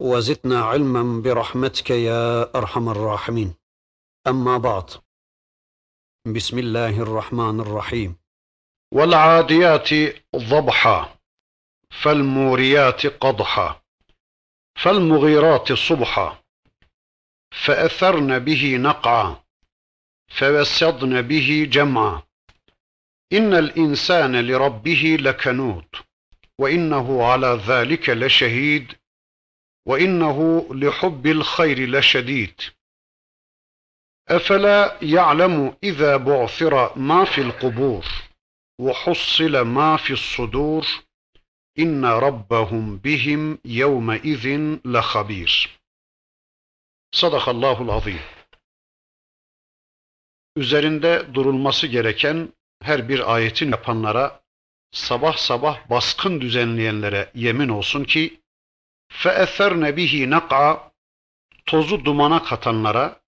وزدنا علما برحمتك يا أرحم الراحمين. أما بعد بسم الله الرحمن الرحيم. والعاديات ضبحا فالموريات قضحا فالمغيرات صبحا فأثرن به نقعا فوسطن به جمعا. إن الإنسان لربه لكنود وإنه على ذلك لشهيد وإنه لحب الخير لشديد أفلا يعلم إذا بعثر ما في القبور وحصل ما في الصدور إن ربهم بهم يومئذ لخبير صدق الله العظيم Üzerinde durulması gereken her bir ayetin yapanlara, sabah sabah baskın düzenleyenlere yemin olsun ki فَاَثَرْنَ bihi nak'a Tozu dumana katanlara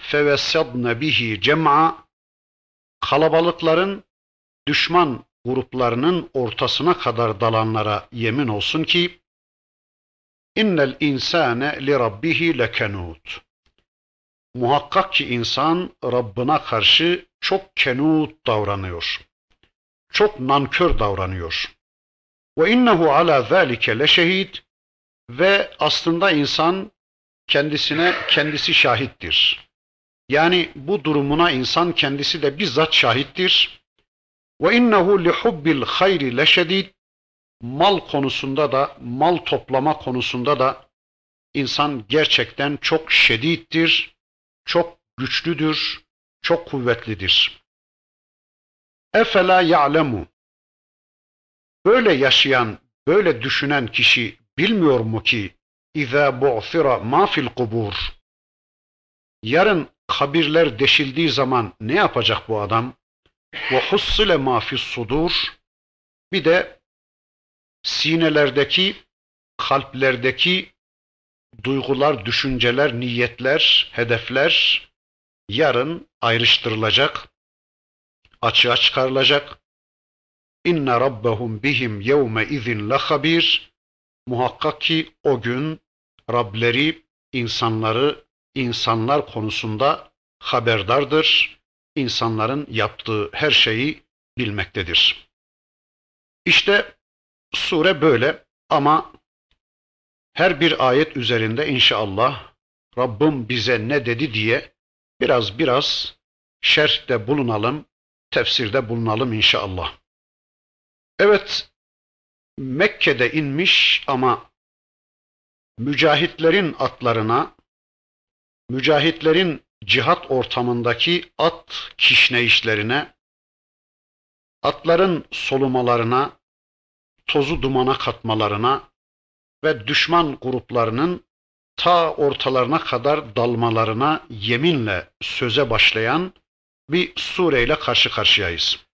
فَوَسَّدْنَ bihi cem'a Kalabalıkların düşman gruplarının ortasına kadar dalanlara yemin olsun ki innel insane li rabbihi lekenut. Muhakkak ki insan Rabbına karşı çok kenut davranıyor. Çok nankör davranıyor. Ve innehu ala zalike leşehid ve aslında insan kendisine kendisi şahittir. Yani bu durumuna insan kendisi de bizzat şahittir. Ve innehu li hubbil hayri leşedid mal konusunda da, mal toplama konusunda da insan gerçekten çok şedittir, çok güçlüdür, çok kuvvetlidir. Efela ya'lemu Böyle yaşayan, böyle düşünen kişi bilmiyor mu ki İza bu'thira ma fil kubur Yarın kabirler deşildiği zaman ne yapacak bu adam? Hussile ma fis sudur Bir de sinelerdeki, kalplerdeki duygular, düşünceler, niyetler, hedefler yarın ayrıştırılacak, açığa çıkarılacak. İnne rabbahum bihim yevme izin habir. Muhakkak ki o gün Rableri insanları, insanlar konusunda haberdardır. İnsanların yaptığı her şeyi bilmektedir. İşte Sure böyle ama her bir ayet üzerinde inşallah Rabbim bize ne dedi diye biraz biraz şerhte bulunalım, tefsirde bulunalım inşallah. Evet, Mekke'de inmiş ama mücahitlerin atlarına, mücahitlerin cihat ortamındaki at kişneyişlerine, atların solumalarına, tozu dumana katmalarına ve düşman gruplarının ta ortalarına kadar dalmalarına yeminle söze başlayan bir sureyle karşı karşıyayız.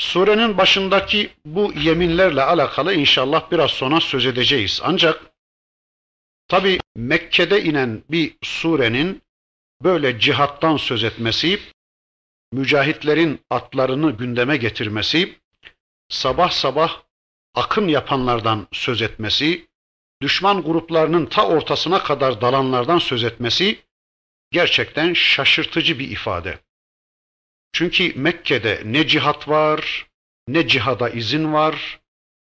Surenin başındaki bu yeminlerle alakalı inşallah biraz sonra söz edeceğiz. Ancak tabi Mekke'de inen bir surenin böyle cihattan söz etmesi, mücahitlerin atlarını gündeme getirmesi, sabah sabah akın yapanlardan söz etmesi, düşman gruplarının ta ortasına kadar dalanlardan söz etmesi gerçekten şaşırtıcı bir ifade. Çünkü Mekke'de ne cihat var, ne cihada izin var,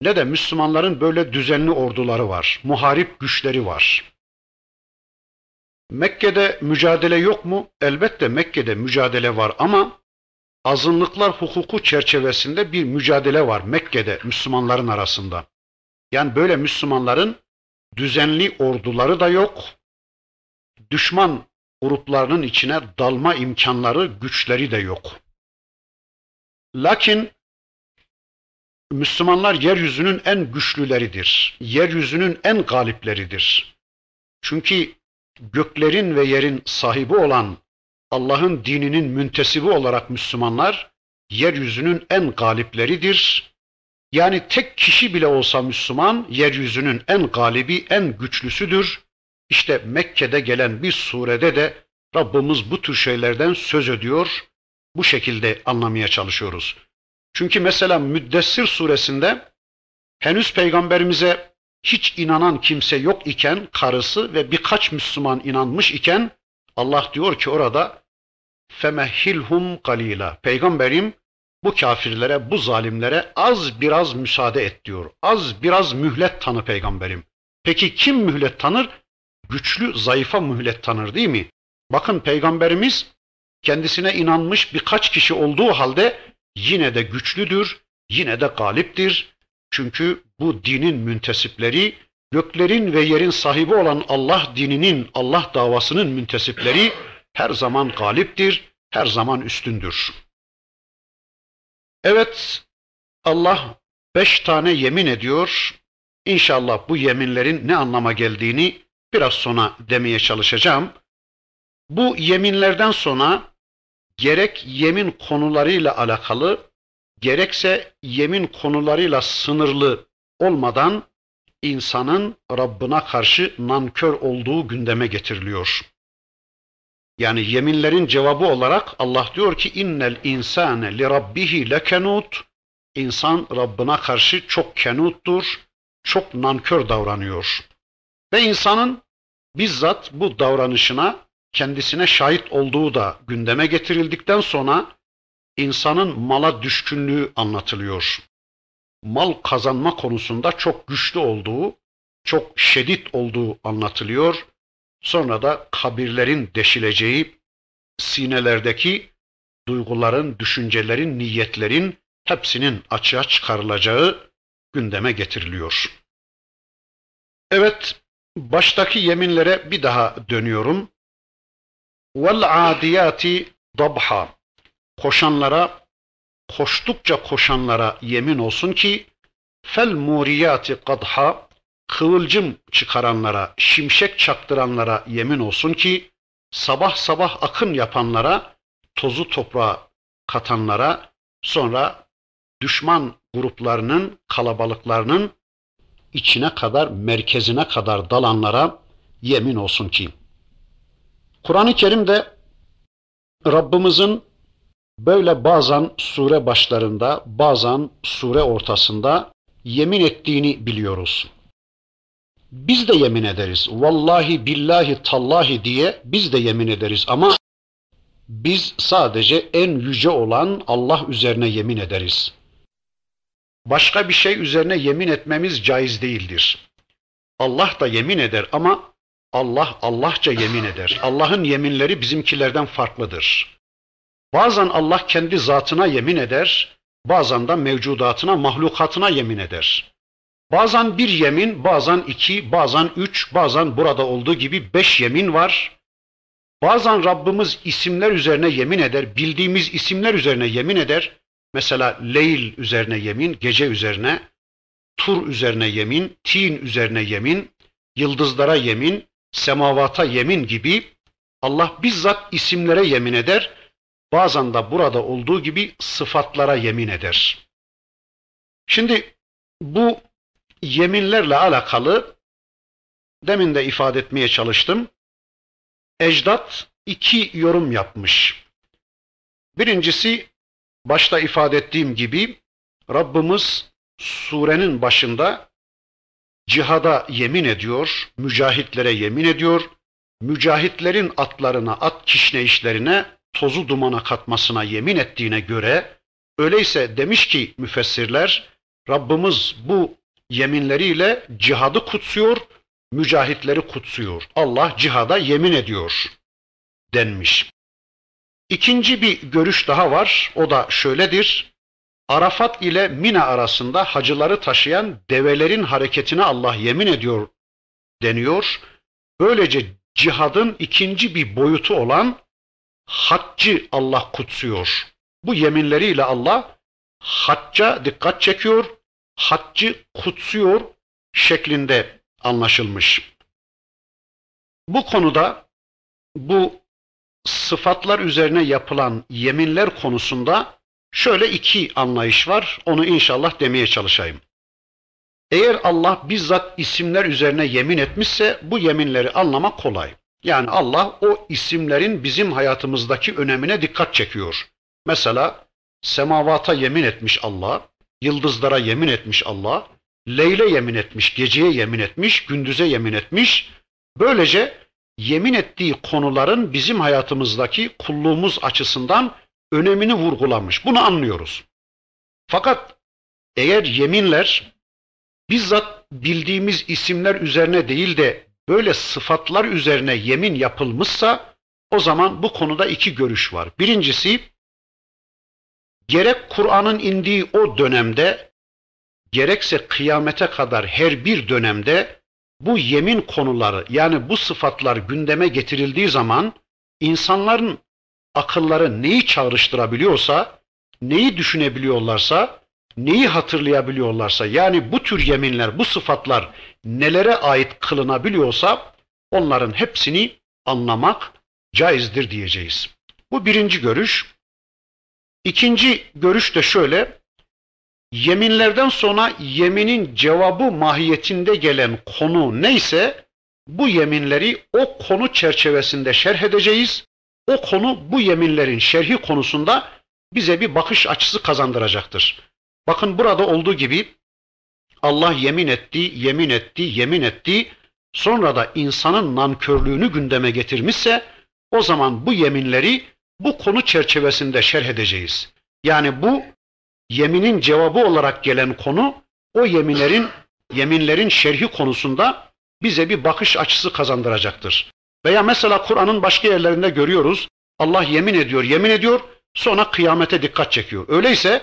ne de Müslümanların böyle düzenli orduları var, muharip güçleri var. Mekke'de mücadele yok mu? Elbette Mekke'de mücadele var ama azınlıklar hukuku çerçevesinde bir mücadele var Mekke'de Müslümanların arasında. Yani böyle Müslümanların düzenli orduları da yok. Düşman gruplarının içine dalma imkanları, güçleri de yok. Lakin Müslümanlar yeryüzünün en güçlüleridir. Yeryüzünün en galipleridir. Çünkü göklerin ve yerin sahibi olan Allah'ın dininin müntesibi olarak Müslümanlar yeryüzünün en galipleridir. Yani tek kişi bile olsa Müslüman yeryüzünün en galibi, en güçlüsüdür. İşte Mekke'de gelen bir surede de Rabbimiz bu tür şeylerden söz ediyor. Bu şekilde anlamaya çalışıyoruz. Çünkü mesela Müddessir suresinde henüz peygamberimize hiç inanan kimse yok iken karısı ve birkaç Müslüman inanmış iken Allah diyor ki orada femehhilhum galila. Peygamberim bu kafirlere, bu zalimlere az biraz müsaade et diyor. Az biraz mühlet tanı peygamberim. Peki kim mühlet tanır? Güçlü, zayıfa mühlet tanır değil mi? Bakın peygamberimiz kendisine inanmış birkaç kişi olduğu halde yine de güçlüdür, yine de galiptir. Çünkü bu dinin müntesipleri, göklerin ve yerin sahibi olan Allah dininin, Allah davasının müntesipleri her zaman galiptir, her zaman üstündür. Evet, Allah beş tane yemin ediyor. İnşallah bu yeminlerin ne anlama geldiğini biraz sonra demeye çalışacağım. Bu yeminlerden sonra gerek yemin konularıyla alakalı gerekse yemin konularıyla sınırlı olmadan insanın Rabbına karşı nankör olduğu gündeme getiriliyor. Yani yeminlerin cevabı olarak Allah diyor ki innel insane li rabbihi lekenut. İnsan Rabbına karşı çok kenuttur, çok nankör davranıyor. Ve insanın bizzat bu davranışına kendisine şahit olduğu da gündeme getirildikten sonra insanın mala düşkünlüğü anlatılıyor. Mal kazanma konusunda çok güçlü olduğu, çok şiddet olduğu anlatılıyor. Sonra da kabirlerin deşileceği, sinelerdeki duyguların, düşüncelerin, niyetlerin hepsinin açığa çıkarılacağı gündeme getiriliyor. Evet, baştaki yeminlere bir daha dönüyorum. Vel adiyati dabha. Koşanlara, koştukça koşanlara yemin olsun ki fel muriyati kadha kıvılcım çıkaranlara, şimşek çaktıranlara yemin olsun ki sabah sabah akın yapanlara, tozu toprağa katanlara, sonra düşman gruplarının, kalabalıklarının içine kadar, merkezine kadar dalanlara yemin olsun ki. Kur'an-ı Kerim'de Rabbimizin böyle bazen sure başlarında, bazen sure ortasında yemin ettiğini biliyoruz. Biz de yemin ederiz. Vallahi billahi tallahi diye biz de yemin ederiz ama biz sadece en yüce olan Allah üzerine yemin ederiz. Başka bir şey üzerine yemin etmemiz caiz değildir. Allah da yemin eder ama Allah Allahça yemin eder. Allah'ın yeminleri bizimkilerden farklıdır. Bazen Allah kendi zatına yemin eder, bazen de mevcudatına, mahlukatına yemin eder. Bazen bir yemin, bazen iki, bazen üç, bazen burada olduğu gibi beş yemin var. Bazen Rabbimiz isimler üzerine yemin eder, bildiğimiz isimler üzerine yemin eder. Mesela Leyl üzerine yemin, gece üzerine, Tur üzerine yemin, Tin üzerine yemin, yıldızlara yemin, semavata yemin gibi Allah bizzat isimlere yemin eder. Bazen de burada olduğu gibi sıfatlara yemin eder. Şimdi bu yeminlerle alakalı demin de ifade etmeye çalıştım. Ecdat iki yorum yapmış. Birincisi başta ifade ettiğim gibi Rabbimiz surenin başında cihada yemin ediyor, mücahitlere yemin ediyor, mücahitlerin atlarına, at kişneyişlerine, tozu dumana katmasına yemin ettiğine göre, öyleyse demiş ki müfessirler, Rabbimiz bu yeminleriyle cihadı kutsuyor, mücahitleri kutsuyor. Allah cihada yemin ediyor denmiş. İkinci bir görüş daha var. O da şöyledir. Arafat ile Mina arasında hacıları taşıyan develerin hareketine Allah yemin ediyor deniyor. Böylece cihadın ikinci bir boyutu olan haccı Allah kutsuyor. Bu yeminleriyle Allah hacca dikkat çekiyor, haccı kutsuyor şeklinde anlaşılmış. bu konuda bu sıfatlar üzerine yapılan yeminler konusunda şöyle iki anlayış var. Onu inşallah demeye çalışayım. Eğer Allah bizzat isimler üzerine yemin etmişse bu yeminleri anlamak kolay. Yani Allah o isimlerin bizim hayatımızdaki önemine dikkat çekiyor. Mesela semavata yemin etmiş Allah, yıldızlara yemin etmiş Allah, leyle yemin etmiş, geceye yemin etmiş, gündüze yemin etmiş. Böylece yemin ettiği konuların bizim hayatımızdaki kulluğumuz açısından önemini vurgulamış. Bunu anlıyoruz. Fakat eğer yeminler bizzat bildiğimiz isimler üzerine değil de böyle sıfatlar üzerine yemin yapılmışsa o zaman bu konuda iki görüş var. Birincisi gerek Kur'an'ın indiği o dönemde gerekse kıyamete kadar her bir dönemde bu yemin konuları yani bu sıfatlar gündeme getirildiği zaman insanların akılları neyi çağrıştırabiliyorsa, neyi düşünebiliyorlarsa, neyi hatırlayabiliyorlarsa yani bu tür yeminler, bu sıfatlar nelere ait kılınabiliyorsa onların hepsini anlamak caizdir diyeceğiz. Bu birinci görüş. İkinci görüş de şöyle, yeminlerden sonra yeminin cevabı mahiyetinde gelen konu neyse bu yeminleri o konu çerçevesinde şerh edeceğiz. O konu bu yeminlerin şerhi konusunda bize bir bakış açısı kazandıracaktır. Bakın burada olduğu gibi Allah yemin etti, yemin etti, yemin etti. Sonra da insanın nankörlüğünü gündeme getirmişse o zaman bu yeminleri bu konu çerçevesinde şerh edeceğiz. Yani bu yeminin cevabı olarak gelen konu o yeminlerin yeminlerin şerhi konusunda bize bir bakış açısı kazandıracaktır. Veya mesela Kur'an'ın başka yerlerinde görüyoruz. Allah yemin ediyor, yemin ediyor, sonra kıyamete dikkat çekiyor. Öyleyse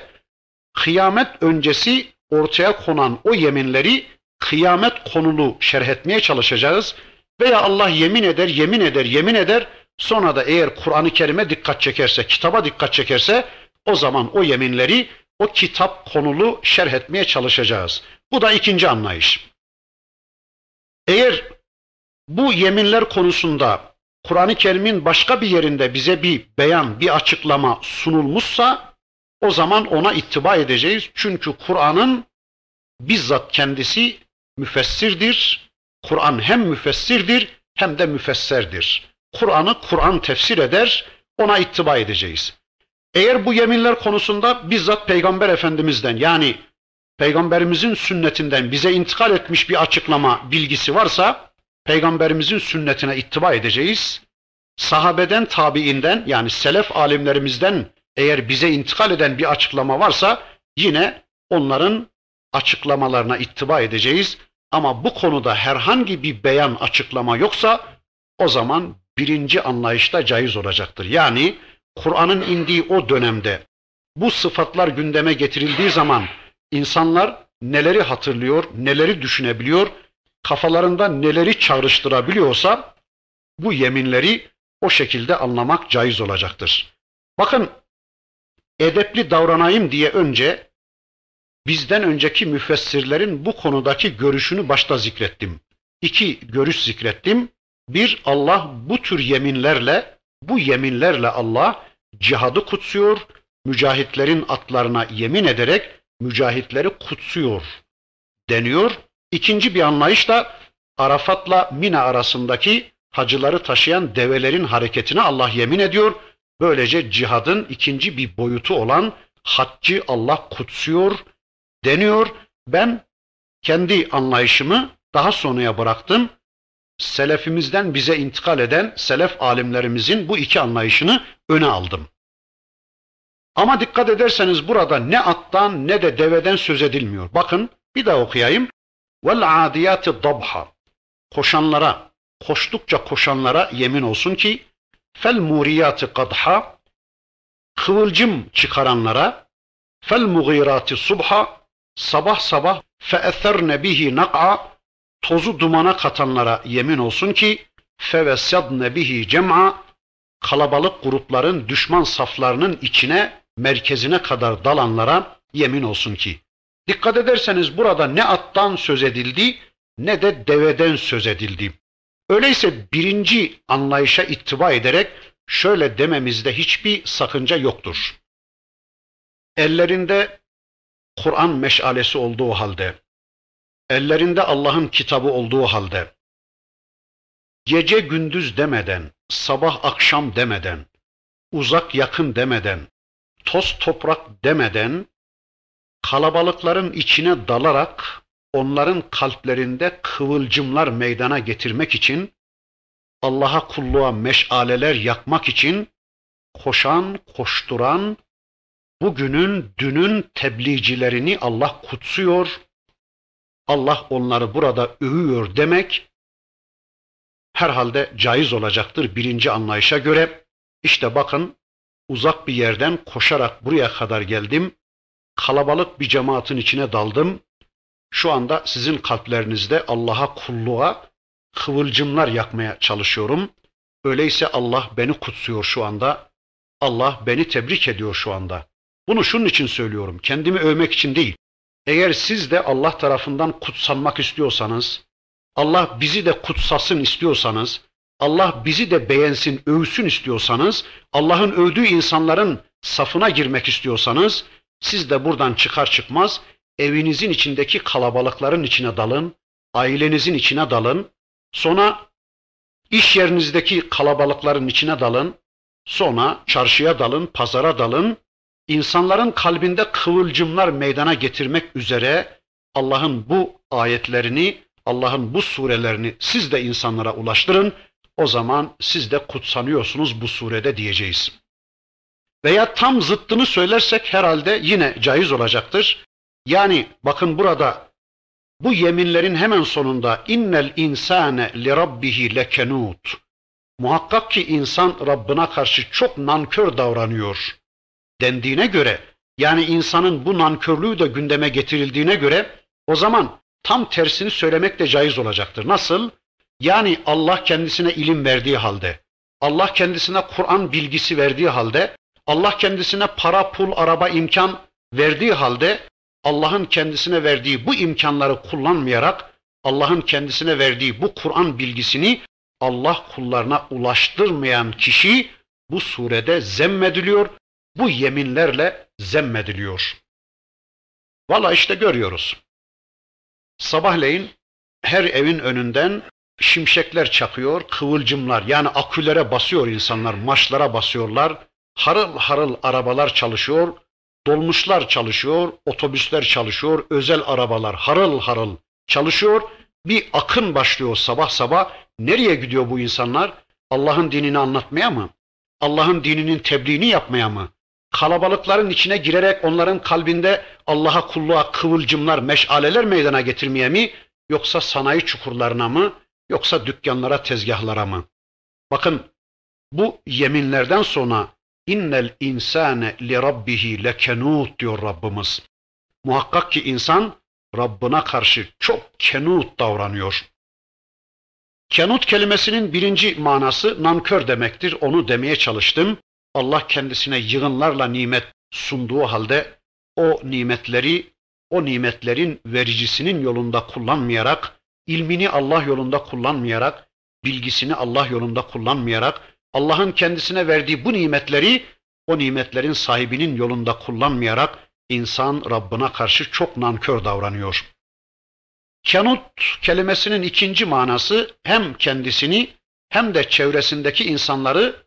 kıyamet öncesi ortaya konan o yeminleri kıyamet konulu şerh etmeye çalışacağız. Veya Allah yemin eder, yemin eder, yemin eder. Sonra da eğer Kur'an-ı Kerim'e dikkat çekerse, kitaba dikkat çekerse o zaman o yeminleri o kitap konulu şerh etmeye çalışacağız. Bu da ikinci anlayış. Eğer bu yeminler konusunda Kur'an-ı Kerim'in başka bir yerinde bize bir beyan, bir açıklama sunulmuşsa o zaman ona ittiba edeceğiz. Çünkü Kur'an'ın bizzat kendisi müfessirdir. Kur'an hem müfessirdir hem de müfesserdir. Kur'an'ı Kur'an tefsir eder, ona ittiba edeceğiz. Eğer bu yeminler konusunda bizzat Peygamber Efendimiz'den yani Peygamberimizin sünnetinden bize intikal etmiş bir açıklama bilgisi varsa Peygamberimizin sünnetine ittiba edeceğiz. Sahabeden, tabiinden yani selef alimlerimizden eğer bize intikal eden bir açıklama varsa yine onların açıklamalarına ittiba edeceğiz. Ama bu konuda herhangi bir beyan açıklama yoksa o zaman birinci anlayışta caiz olacaktır. Yani Kur'an'ın indiği o dönemde bu sıfatlar gündeme getirildiği zaman insanlar neleri hatırlıyor, neleri düşünebiliyor, kafalarında neleri çağrıştırabiliyorsa bu yeminleri o şekilde anlamak caiz olacaktır. Bakın edepli davranayım diye önce bizden önceki müfessirlerin bu konudaki görüşünü başta zikrettim. İki görüş zikrettim. Bir Allah bu tür yeminlerle, bu yeminlerle Allah cihadı kutsuyor, mücahitlerin atlarına yemin ederek mücahitleri kutsuyor deniyor. İkinci bir anlayış da Arafat'la Mina arasındaki hacıları taşıyan develerin hareketine Allah yemin ediyor. Böylece cihadın ikinci bir boyutu olan haccı Allah kutsuyor deniyor. Ben kendi anlayışımı daha sonraya bıraktım. Selefimizden bize intikal eden selef alimlerimizin bu iki anlayışını öne aldım. Ama dikkat ederseniz burada ne attan ne de deveden söz edilmiyor. Bakın bir daha okuyayım. Vel adiyati dabha. Koşanlara, koştukça koşanlara yemin olsun ki fel muriyati kadha kıvılcım çıkaranlara fel mugirati subha sabah sabah fe etherne bihi nak'a tozu dumana katanlara yemin olsun ki fevesadne bihi cem'a kalabalık grupların düşman saflarının içine merkezine kadar dalanlara yemin olsun ki. Dikkat ederseniz burada ne attan söz edildi ne de deveden söz edildi. Öyleyse birinci anlayışa ittiba ederek şöyle dememizde hiçbir sakınca yoktur. Ellerinde Kur'an meşalesi olduğu halde, ellerinde Allah'ın kitabı olduğu halde, gece gündüz demeden, sabah akşam demeden, uzak yakın demeden, toz toprak demeden, kalabalıkların içine dalarak onların kalplerinde kıvılcımlar meydana getirmek için, Allah'a kulluğa meşaleler yakmak için koşan, koşturan, bugünün, dünün tebliğcilerini Allah kutsuyor, Allah onları burada övüyor demek herhalde caiz olacaktır birinci anlayışa göre. İşte bakın uzak bir yerden koşarak buraya kadar geldim. Kalabalık bir cemaatin içine daldım. Şu anda sizin kalplerinizde Allah'a kulluğa kıvılcımlar yakmaya çalışıyorum. Öyleyse Allah beni kutsuyor şu anda. Allah beni tebrik ediyor şu anda. Bunu şunun için söylüyorum. Kendimi övmek için değil. Eğer siz de Allah tarafından kutsanmak istiyorsanız, Allah bizi de kutsasın istiyorsanız, Allah bizi de beğensin, övsün istiyorsanız, Allah'ın övdüğü insanların safına girmek istiyorsanız, siz de buradan çıkar çıkmaz evinizin içindeki kalabalıkların içine dalın, ailenizin içine dalın, sonra iş yerinizdeki kalabalıkların içine dalın, sonra çarşıya dalın, pazara dalın, insanların kalbinde kıvılcımlar meydana getirmek üzere Allah'ın bu ayetlerini, Allah'ın bu surelerini siz de insanlara ulaştırın. O zaman siz de kutsanıyorsunuz bu surede diyeceğiz. Veya tam zıttını söylersek herhalde yine caiz olacaktır. Yani bakın burada bu yeminlerin hemen sonunda innel insane li rabbihi lekenut. Muhakkak ki insan Rabbine karşı çok nankör davranıyor dendiğine göre yani insanın bu nankörlüğü de gündeme getirildiğine göre o zaman tam tersini söylemek de caiz olacaktır. Nasıl? Yani Allah kendisine ilim verdiği halde, Allah kendisine Kur'an bilgisi verdiği halde, Allah kendisine para, pul, araba, imkan verdiği halde Allah'ın kendisine verdiği bu imkanları kullanmayarak Allah'ın kendisine verdiği bu Kur'an bilgisini Allah kullarına ulaştırmayan kişi bu surede zemmediliyor, bu yeminlerle zemmediliyor. Valla işte görüyoruz. Sabahleyin her evin önünden şimşekler çakıyor, kıvılcımlar yani akülere basıyor insanlar, maçlara basıyorlar. Harıl harıl arabalar çalışıyor, dolmuşlar çalışıyor, otobüsler çalışıyor, özel arabalar harıl harıl çalışıyor. Bir akın başlıyor sabah sabah. Nereye gidiyor bu insanlar? Allah'ın dinini anlatmaya mı? Allah'ın dininin tebliğini yapmaya mı? Kalabalıkların içine girerek onların kalbinde Allah'a kulluğa kıvılcımlar, meşaleler meydana getirmeye mi? Yoksa sanayi çukurlarına mı? Yoksa dükkanlara, tezgahlara mı? Bakın bu yeminlerden sonra innel insane li rabbihi lekenut diyor Rabbimiz. Muhakkak ki insan Rabbına karşı çok kenut davranıyor. Kenut kelimesinin birinci manası nankör demektir. Onu demeye çalıştım. Allah kendisine yığınlarla nimet sunduğu halde o nimetleri, o nimetlerin vericisinin yolunda kullanmayarak, ilmini Allah yolunda kullanmayarak, bilgisini Allah yolunda kullanmayarak, Allah'ın kendisine verdiği bu nimetleri o nimetlerin sahibinin yolunda kullanmayarak insan Rabbına karşı çok nankör davranıyor. Kenut kelimesinin ikinci manası hem kendisini hem de çevresindeki insanları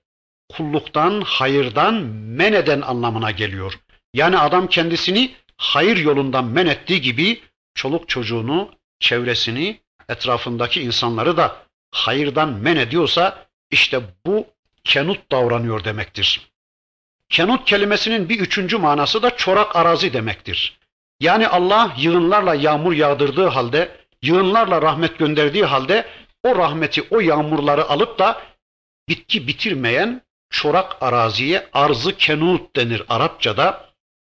kulluktan, hayırdan men eden anlamına geliyor. Yani adam kendisini hayır yolundan men ettiği gibi çoluk çocuğunu, çevresini, etrafındaki insanları da hayırdan men ediyorsa işte bu kenut davranıyor demektir. Kenut kelimesinin bir üçüncü manası da çorak arazi demektir. Yani Allah yığınlarla yağmur yağdırdığı halde, yığınlarla rahmet gönderdiği halde o rahmeti, o yağmurları alıp da bitki bitirmeyen çorak araziye arzı kenut denir Arapçada.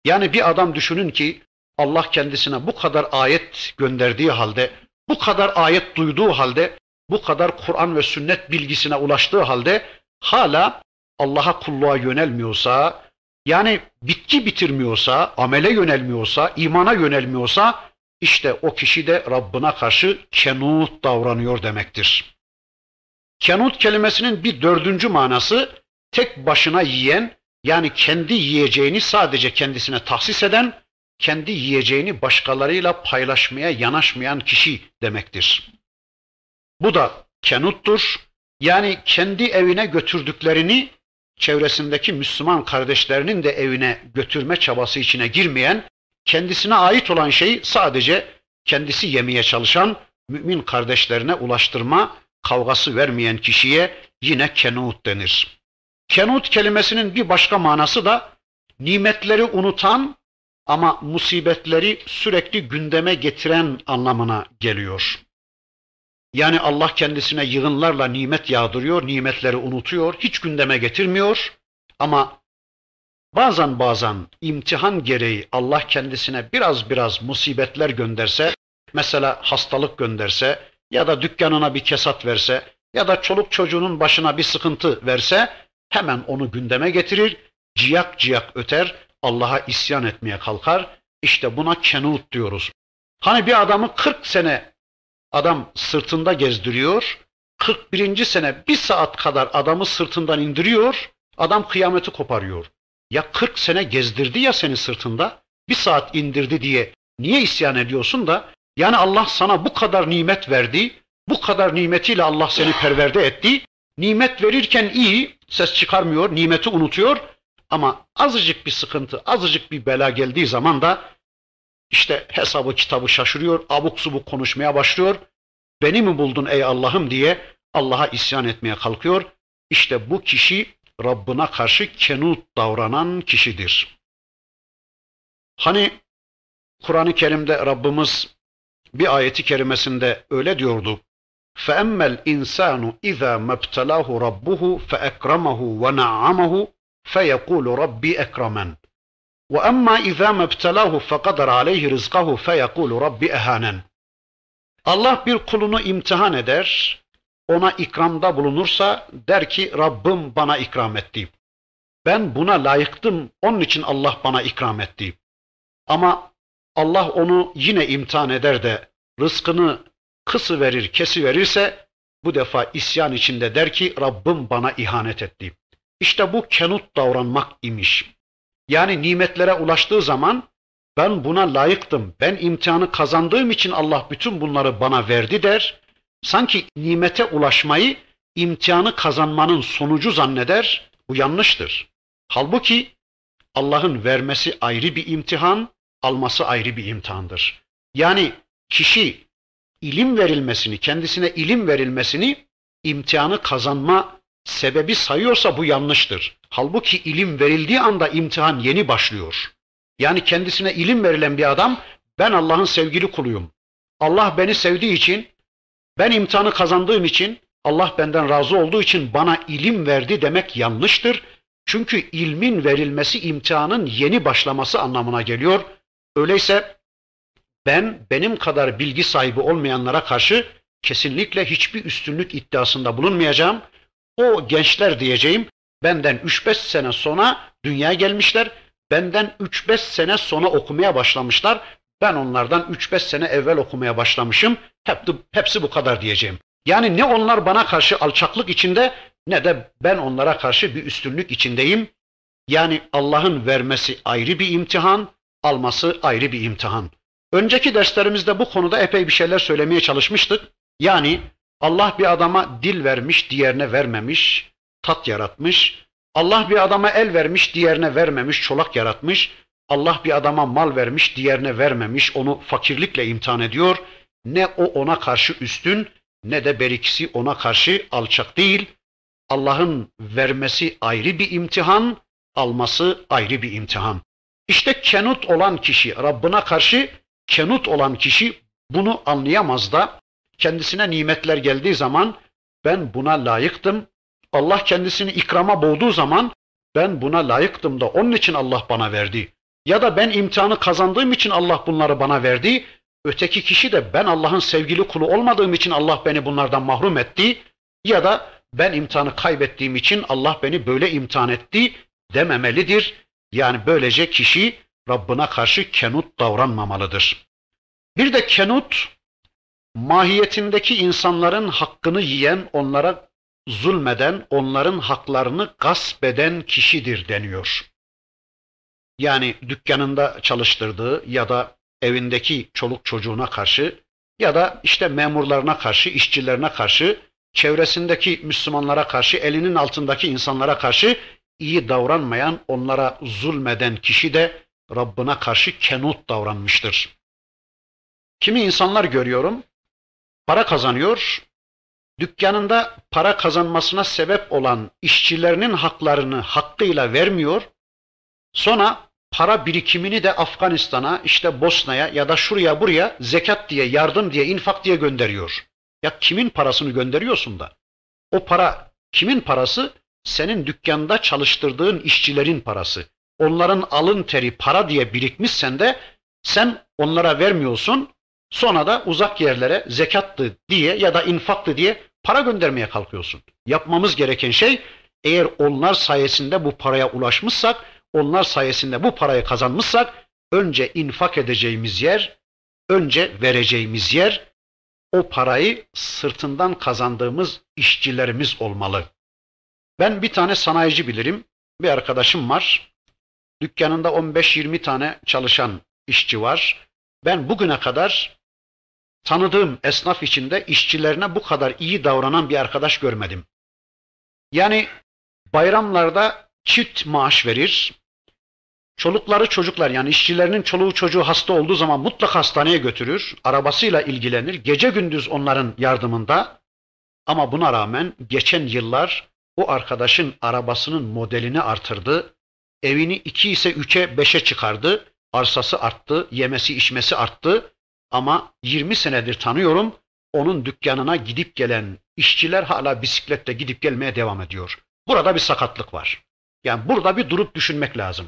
Yani bir adam düşünün ki Allah kendisine bu kadar ayet gönderdiği halde, bu kadar ayet duyduğu halde, bu kadar Kur'an ve sünnet bilgisine ulaştığı halde hala Allah'a kulluğa yönelmiyorsa, yani bitki bitirmiyorsa, amele yönelmiyorsa, imana yönelmiyorsa işte o kişi de Rabbına karşı kenut davranıyor demektir. Kenut kelimesinin bir dördüncü manası tek başına yiyen yani kendi yiyeceğini sadece kendisine tahsis eden, kendi yiyeceğini başkalarıyla paylaşmaya yanaşmayan kişi demektir. Bu da kenuttur. Yani kendi evine götürdüklerini çevresindeki Müslüman kardeşlerinin de evine götürme çabası içine girmeyen, kendisine ait olan şeyi sadece kendisi yemeye çalışan mümin kardeşlerine ulaştırma kavgası vermeyen kişiye yine kenut denir. Kenut kelimesinin bir başka manası da nimetleri unutan ama musibetleri sürekli gündeme getiren anlamına geliyor. Yani Allah kendisine yığınlarla nimet yağdırıyor, nimetleri unutuyor, hiç gündeme getirmiyor. Ama bazen bazen imtihan gereği Allah kendisine biraz biraz musibetler gönderse, mesela hastalık gönderse ya da dükkanına bir kesat verse ya da çoluk çocuğunun başına bir sıkıntı verse hemen onu gündeme getirir, ciyak ciyak öter, Allah'a isyan etmeye kalkar. İşte buna kenut diyoruz. Hani bir adamı 40 sene adam sırtında gezdiriyor. 41. sene bir saat kadar adamı sırtından indiriyor. Adam kıyameti koparıyor. Ya 40 sene gezdirdi ya seni sırtında. Bir saat indirdi diye niye isyan ediyorsun da yani Allah sana bu kadar nimet verdi. Bu kadar nimetiyle Allah seni perverde etti. Nimet verirken iyi, ses çıkarmıyor, nimeti unutuyor. Ama azıcık bir sıkıntı, azıcık bir bela geldiği zaman da işte hesabı kitabı şaşırıyor, abuk subuk konuşmaya başlıyor. Beni mi buldun ey Allah'ım diye Allah'a isyan etmeye kalkıyor. İşte bu kişi Rabbına karşı kenut davranan kişidir. Hani Kur'an-ı Kerim'de Rabbimiz bir ayeti kerimesinde öyle diyordu. فأما الإنسان إذا ما ابتلاه ربه فأكرمه ونعمه فيقول ربي أكرمن وأما إذا ما ابتلاه فقدر عليه rızkahu feyekulu Rabbi ehanen. Allah bir kulunu imtihan eder, ona ikramda bulunursa der ki Rabbim bana ikram etti. Ben buna layıktım, onun için Allah bana ikram etti. Ama Allah onu yine imtihan eder de rızkını kısı verir, kesi verirse bu defa isyan içinde der ki Rabbim bana ihanet etti. İşte bu kenut davranmak imiş. Yani nimetlere ulaştığı zaman ben buna layıktım, ben imtihanı kazandığım için Allah bütün bunları bana verdi der. Sanki nimete ulaşmayı imtihanı kazanmanın sonucu zanneder. Bu yanlıştır. Halbuki Allah'ın vermesi ayrı bir imtihan, alması ayrı bir imtihandır. Yani kişi ilim verilmesini, kendisine ilim verilmesini imtihanı kazanma sebebi sayıyorsa bu yanlıştır. Halbuki ilim verildiği anda imtihan yeni başlıyor. Yani kendisine ilim verilen bir adam ben Allah'ın sevgili kuluyum. Allah beni sevdiği için, ben imtihanı kazandığım için, Allah benden razı olduğu için bana ilim verdi demek yanlıştır. Çünkü ilmin verilmesi imtihanın yeni başlaması anlamına geliyor. Öyleyse ben benim kadar bilgi sahibi olmayanlara karşı kesinlikle hiçbir üstünlük iddiasında bulunmayacağım. O gençler diyeceğim benden 3-5 sene sonra dünyaya gelmişler Benden 3-5 sene sonra okumaya başlamışlar. Ben onlardan 3-5 sene evvel okumaya başlamışım. Hep, hepsi bu kadar diyeceğim. Yani ne onlar bana karşı alçaklık içinde ne de ben onlara karşı bir üstünlük içindeyim. Yani Allah'ın vermesi ayrı bir imtihan, alması ayrı bir imtihan. Önceki derslerimizde bu konuda epey bir şeyler söylemeye çalışmıştık. Yani Allah bir adama dil vermiş, diğerine vermemiş, tat yaratmış, Allah bir adama el vermiş, diğerine vermemiş, çolak yaratmış. Allah bir adama mal vermiş, diğerine vermemiş, onu fakirlikle imtihan ediyor. Ne o ona karşı üstün, ne de berikisi ona karşı alçak değil. Allah'ın vermesi ayrı bir imtihan, alması ayrı bir imtihan. İşte kenut olan kişi, Rabbına karşı kenut olan kişi bunu anlayamaz da kendisine nimetler geldiği zaman ben buna layıktım, Allah kendisini ikrama boğduğu zaman ben buna layıktım da onun için Allah bana verdi. Ya da ben imtihanı kazandığım için Allah bunları bana verdi. Öteki kişi de ben Allah'ın sevgili kulu olmadığım için Allah beni bunlardan mahrum etti. Ya da ben imtihanı kaybettiğim için Allah beni böyle imtihan etti dememelidir. Yani böylece kişi Rabbına karşı kenut davranmamalıdır. Bir de kenut mahiyetindeki insanların hakkını yiyen, onlara zulmeden, onların haklarını gasp eden kişidir deniyor. Yani dükkanında çalıştırdığı ya da evindeki çoluk çocuğuna karşı ya da işte memurlarına karşı, işçilerine karşı, çevresindeki Müslümanlara karşı, elinin altındaki insanlara karşı iyi davranmayan, onlara zulmeden kişi de Rabbına karşı kenut davranmıştır. Kimi insanlar görüyorum, para kazanıyor, dükkanında para kazanmasına sebep olan işçilerinin haklarını hakkıyla vermiyor, sonra para birikimini de Afganistan'a, işte Bosna'ya ya da şuraya buraya zekat diye, yardım diye, infak diye gönderiyor. Ya kimin parasını gönderiyorsun da? O para kimin parası? Senin dükkanda çalıştırdığın işçilerin parası. Onların alın teri para diye birikmişsen de sen onlara vermiyorsun. Sonra da uzak yerlere zekattı diye ya da infaktı diye para göndermeye kalkıyorsun. Yapmamız gereken şey eğer onlar sayesinde bu paraya ulaşmışsak, onlar sayesinde bu parayı kazanmışsak önce infak edeceğimiz yer, önce vereceğimiz yer o parayı sırtından kazandığımız işçilerimiz olmalı. Ben bir tane sanayici bilirim. Bir arkadaşım var. Dükkanında 15-20 tane çalışan işçi var. Ben bugüne kadar tanıdığım esnaf içinde işçilerine bu kadar iyi davranan bir arkadaş görmedim. Yani bayramlarda çift maaş verir. Çolukları çocuklar yani işçilerinin çoluğu çocuğu hasta olduğu zaman mutlaka hastaneye götürür. Arabasıyla ilgilenir. Gece gündüz onların yardımında. Ama buna rağmen geçen yıllar o arkadaşın arabasının modelini artırdı. Evini iki ise üçe beşe çıkardı. Arsası arttı, yemesi içmesi arttı. Ama 20 senedir tanıyorum. Onun dükkanına gidip gelen işçiler hala bisikletle gidip gelmeye devam ediyor. Burada bir sakatlık var. Yani burada bir durup düşünmek lazım.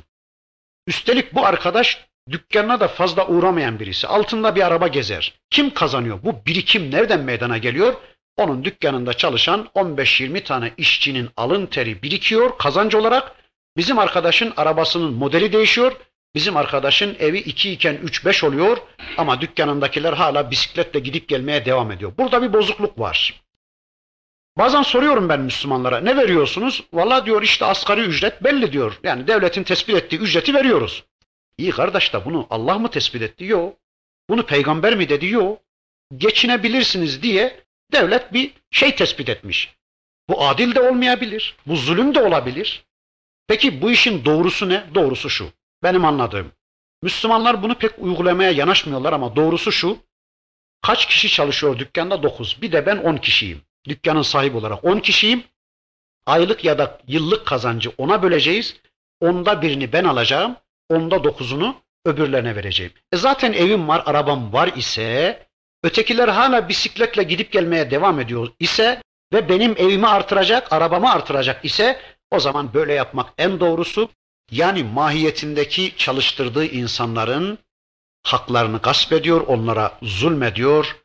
Üstelik bu arkadaş dükkanına da fazla uğramayan birisi. Altında bir araba gezer. Kim kazanıyor? Bu birikim nereden meydana geliyor? Onun dükkanında çalışan 15-20 tane işçinin alın teri birikiyor kazanç olarak. Bizim arkadaşın arabasının modeli değişiyor. Bizim arkadaşın evi 2 iken 3-5 oluyor ama dükkanındakiler hala bisikletle gidip gelmeye devam ediyor. Burada bir bozukluk var. Bazen soruyorum ben Müslümanlara ne veriyorsunuz? Valla diyor işte asgari ücret belli diyor. Yani devletin tespit ettiği ücreti veriyoruz. İyi kardeş da bunu Allah mı tespit etti? Yok. Bunu peygamber mi dedi? Yok. Geçinebilirsiniz diye devlet bir şey tespit etmiş. Bu adil de olmayabilir. Bu zulüm de olabilir. Peki bu işin doğrusu ne? Doğrusu şu. Benim anladığım. Müslümanlar bunu pek uygulamaya yanaşmıyorlar ama doğrusu şu. Kaç kişi çalışıyor dükkanda? Dokuz. Bir de ben on kişiyim. Dükkanın sahibi olarak on kişiyim. Aylık ya da yıllık kazancı ona böleceğiz. Onda birini ben alacağım. Onda dokuzunu öbürlerine vereceğim. E zaten evim var, arabam var ise ötekiler hala bisikletle gidip gelmeye devam ediyor ise ve benim evimi artıracak, arabamı artıracak ise o zaman böyle yapmak en doğrusu. Yani mahiyetindeki çalıştırdığı insanların haklarını gasp ediyor, onlara zulmediyor,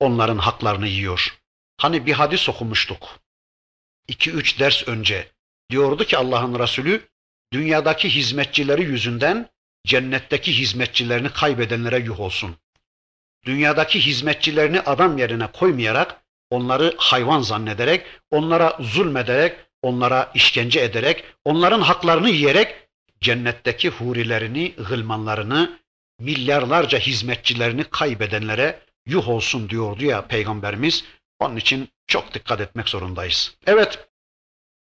onların haklarını yiyor. Hani bir hadis okumuştuk. 2-3 ders önce. Diyordu ki Allah'ın Resulü, dünyadaki hizmetçileri yüzünden cennetteki hizmetçilerini kaybedenlere yuh olsun. Dünyadaki hizmetçilerini adam yerine koymayarak, onları hayvan zannederek, onlara zulmederek, onlara işkence ederek, onların haklarını yiyerek cennetteki hurilerini, gılmanlarını, milyarlarca hizmetçilerini kaybedenlere yuh olsun diyordu ya Peygamberimiz. Onun için çok dikkat etmek zorundayız. Evet,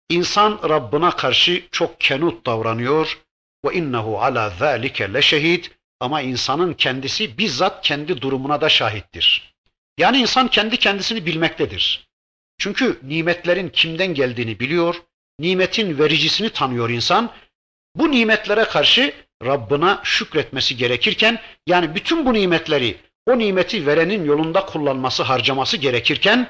insan Rabbına karşı çok kenut davranıyor. Ve innehu ala zalike leşehid. Ama insanın kendisi bizzat kendi durumuna da şahittir. Yani insan kendi kendisini bilmektedir. Çünkü nimetlerin kimden geldiğini biliyor, nimetin vericisini tanıyor insan. Bu nimetlere karşı Rabbına şükretmesi gerekirken, yani bütün bu nimetleri o nimeti verenin yolunda kullanması, harcaması gerekirken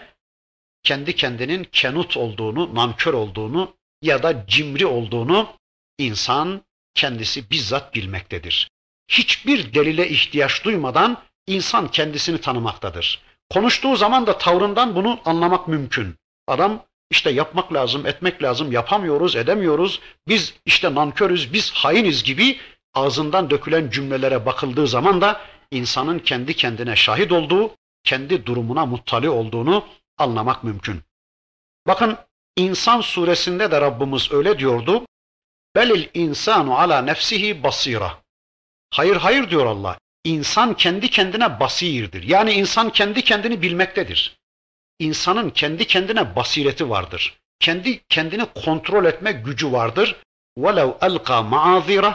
kendi kendinin kenut olduğunu, nankör olduğunu ya da cimri olduğunu insan kendisi bizzat bilmektedir. Hiçbir delile ihtiyaç duymadan insan kendisini tanımaktadır. Konuştuğu zaman da tavrından bunu anlamak mümkün. Adam işte yapmak lazım, etmek lazım, yapamıyoruz, edemiyoruz. Biz işte nankörüz, biz hainiz gibi ağzından dökülen cümlelere bakıldığı zaman da insanın kendi kendine şahit olduğu, kendi durumuna muttali olduğunu anlamak mümkün. Bakın İnsan suresinde de Rabbimiz öyle diyordu. Belil insanu ala nefsihi basira. Hayır hayır diyor Allah. İnsan kendi kendine basirdir. Yani insan kendi kendini bilmektedir. İnsanın kendi kendine basireti vardır. Kendi kendini kontrol etme gücü vardır. وَلَوْ أَلْقَى مَعَذِرَةً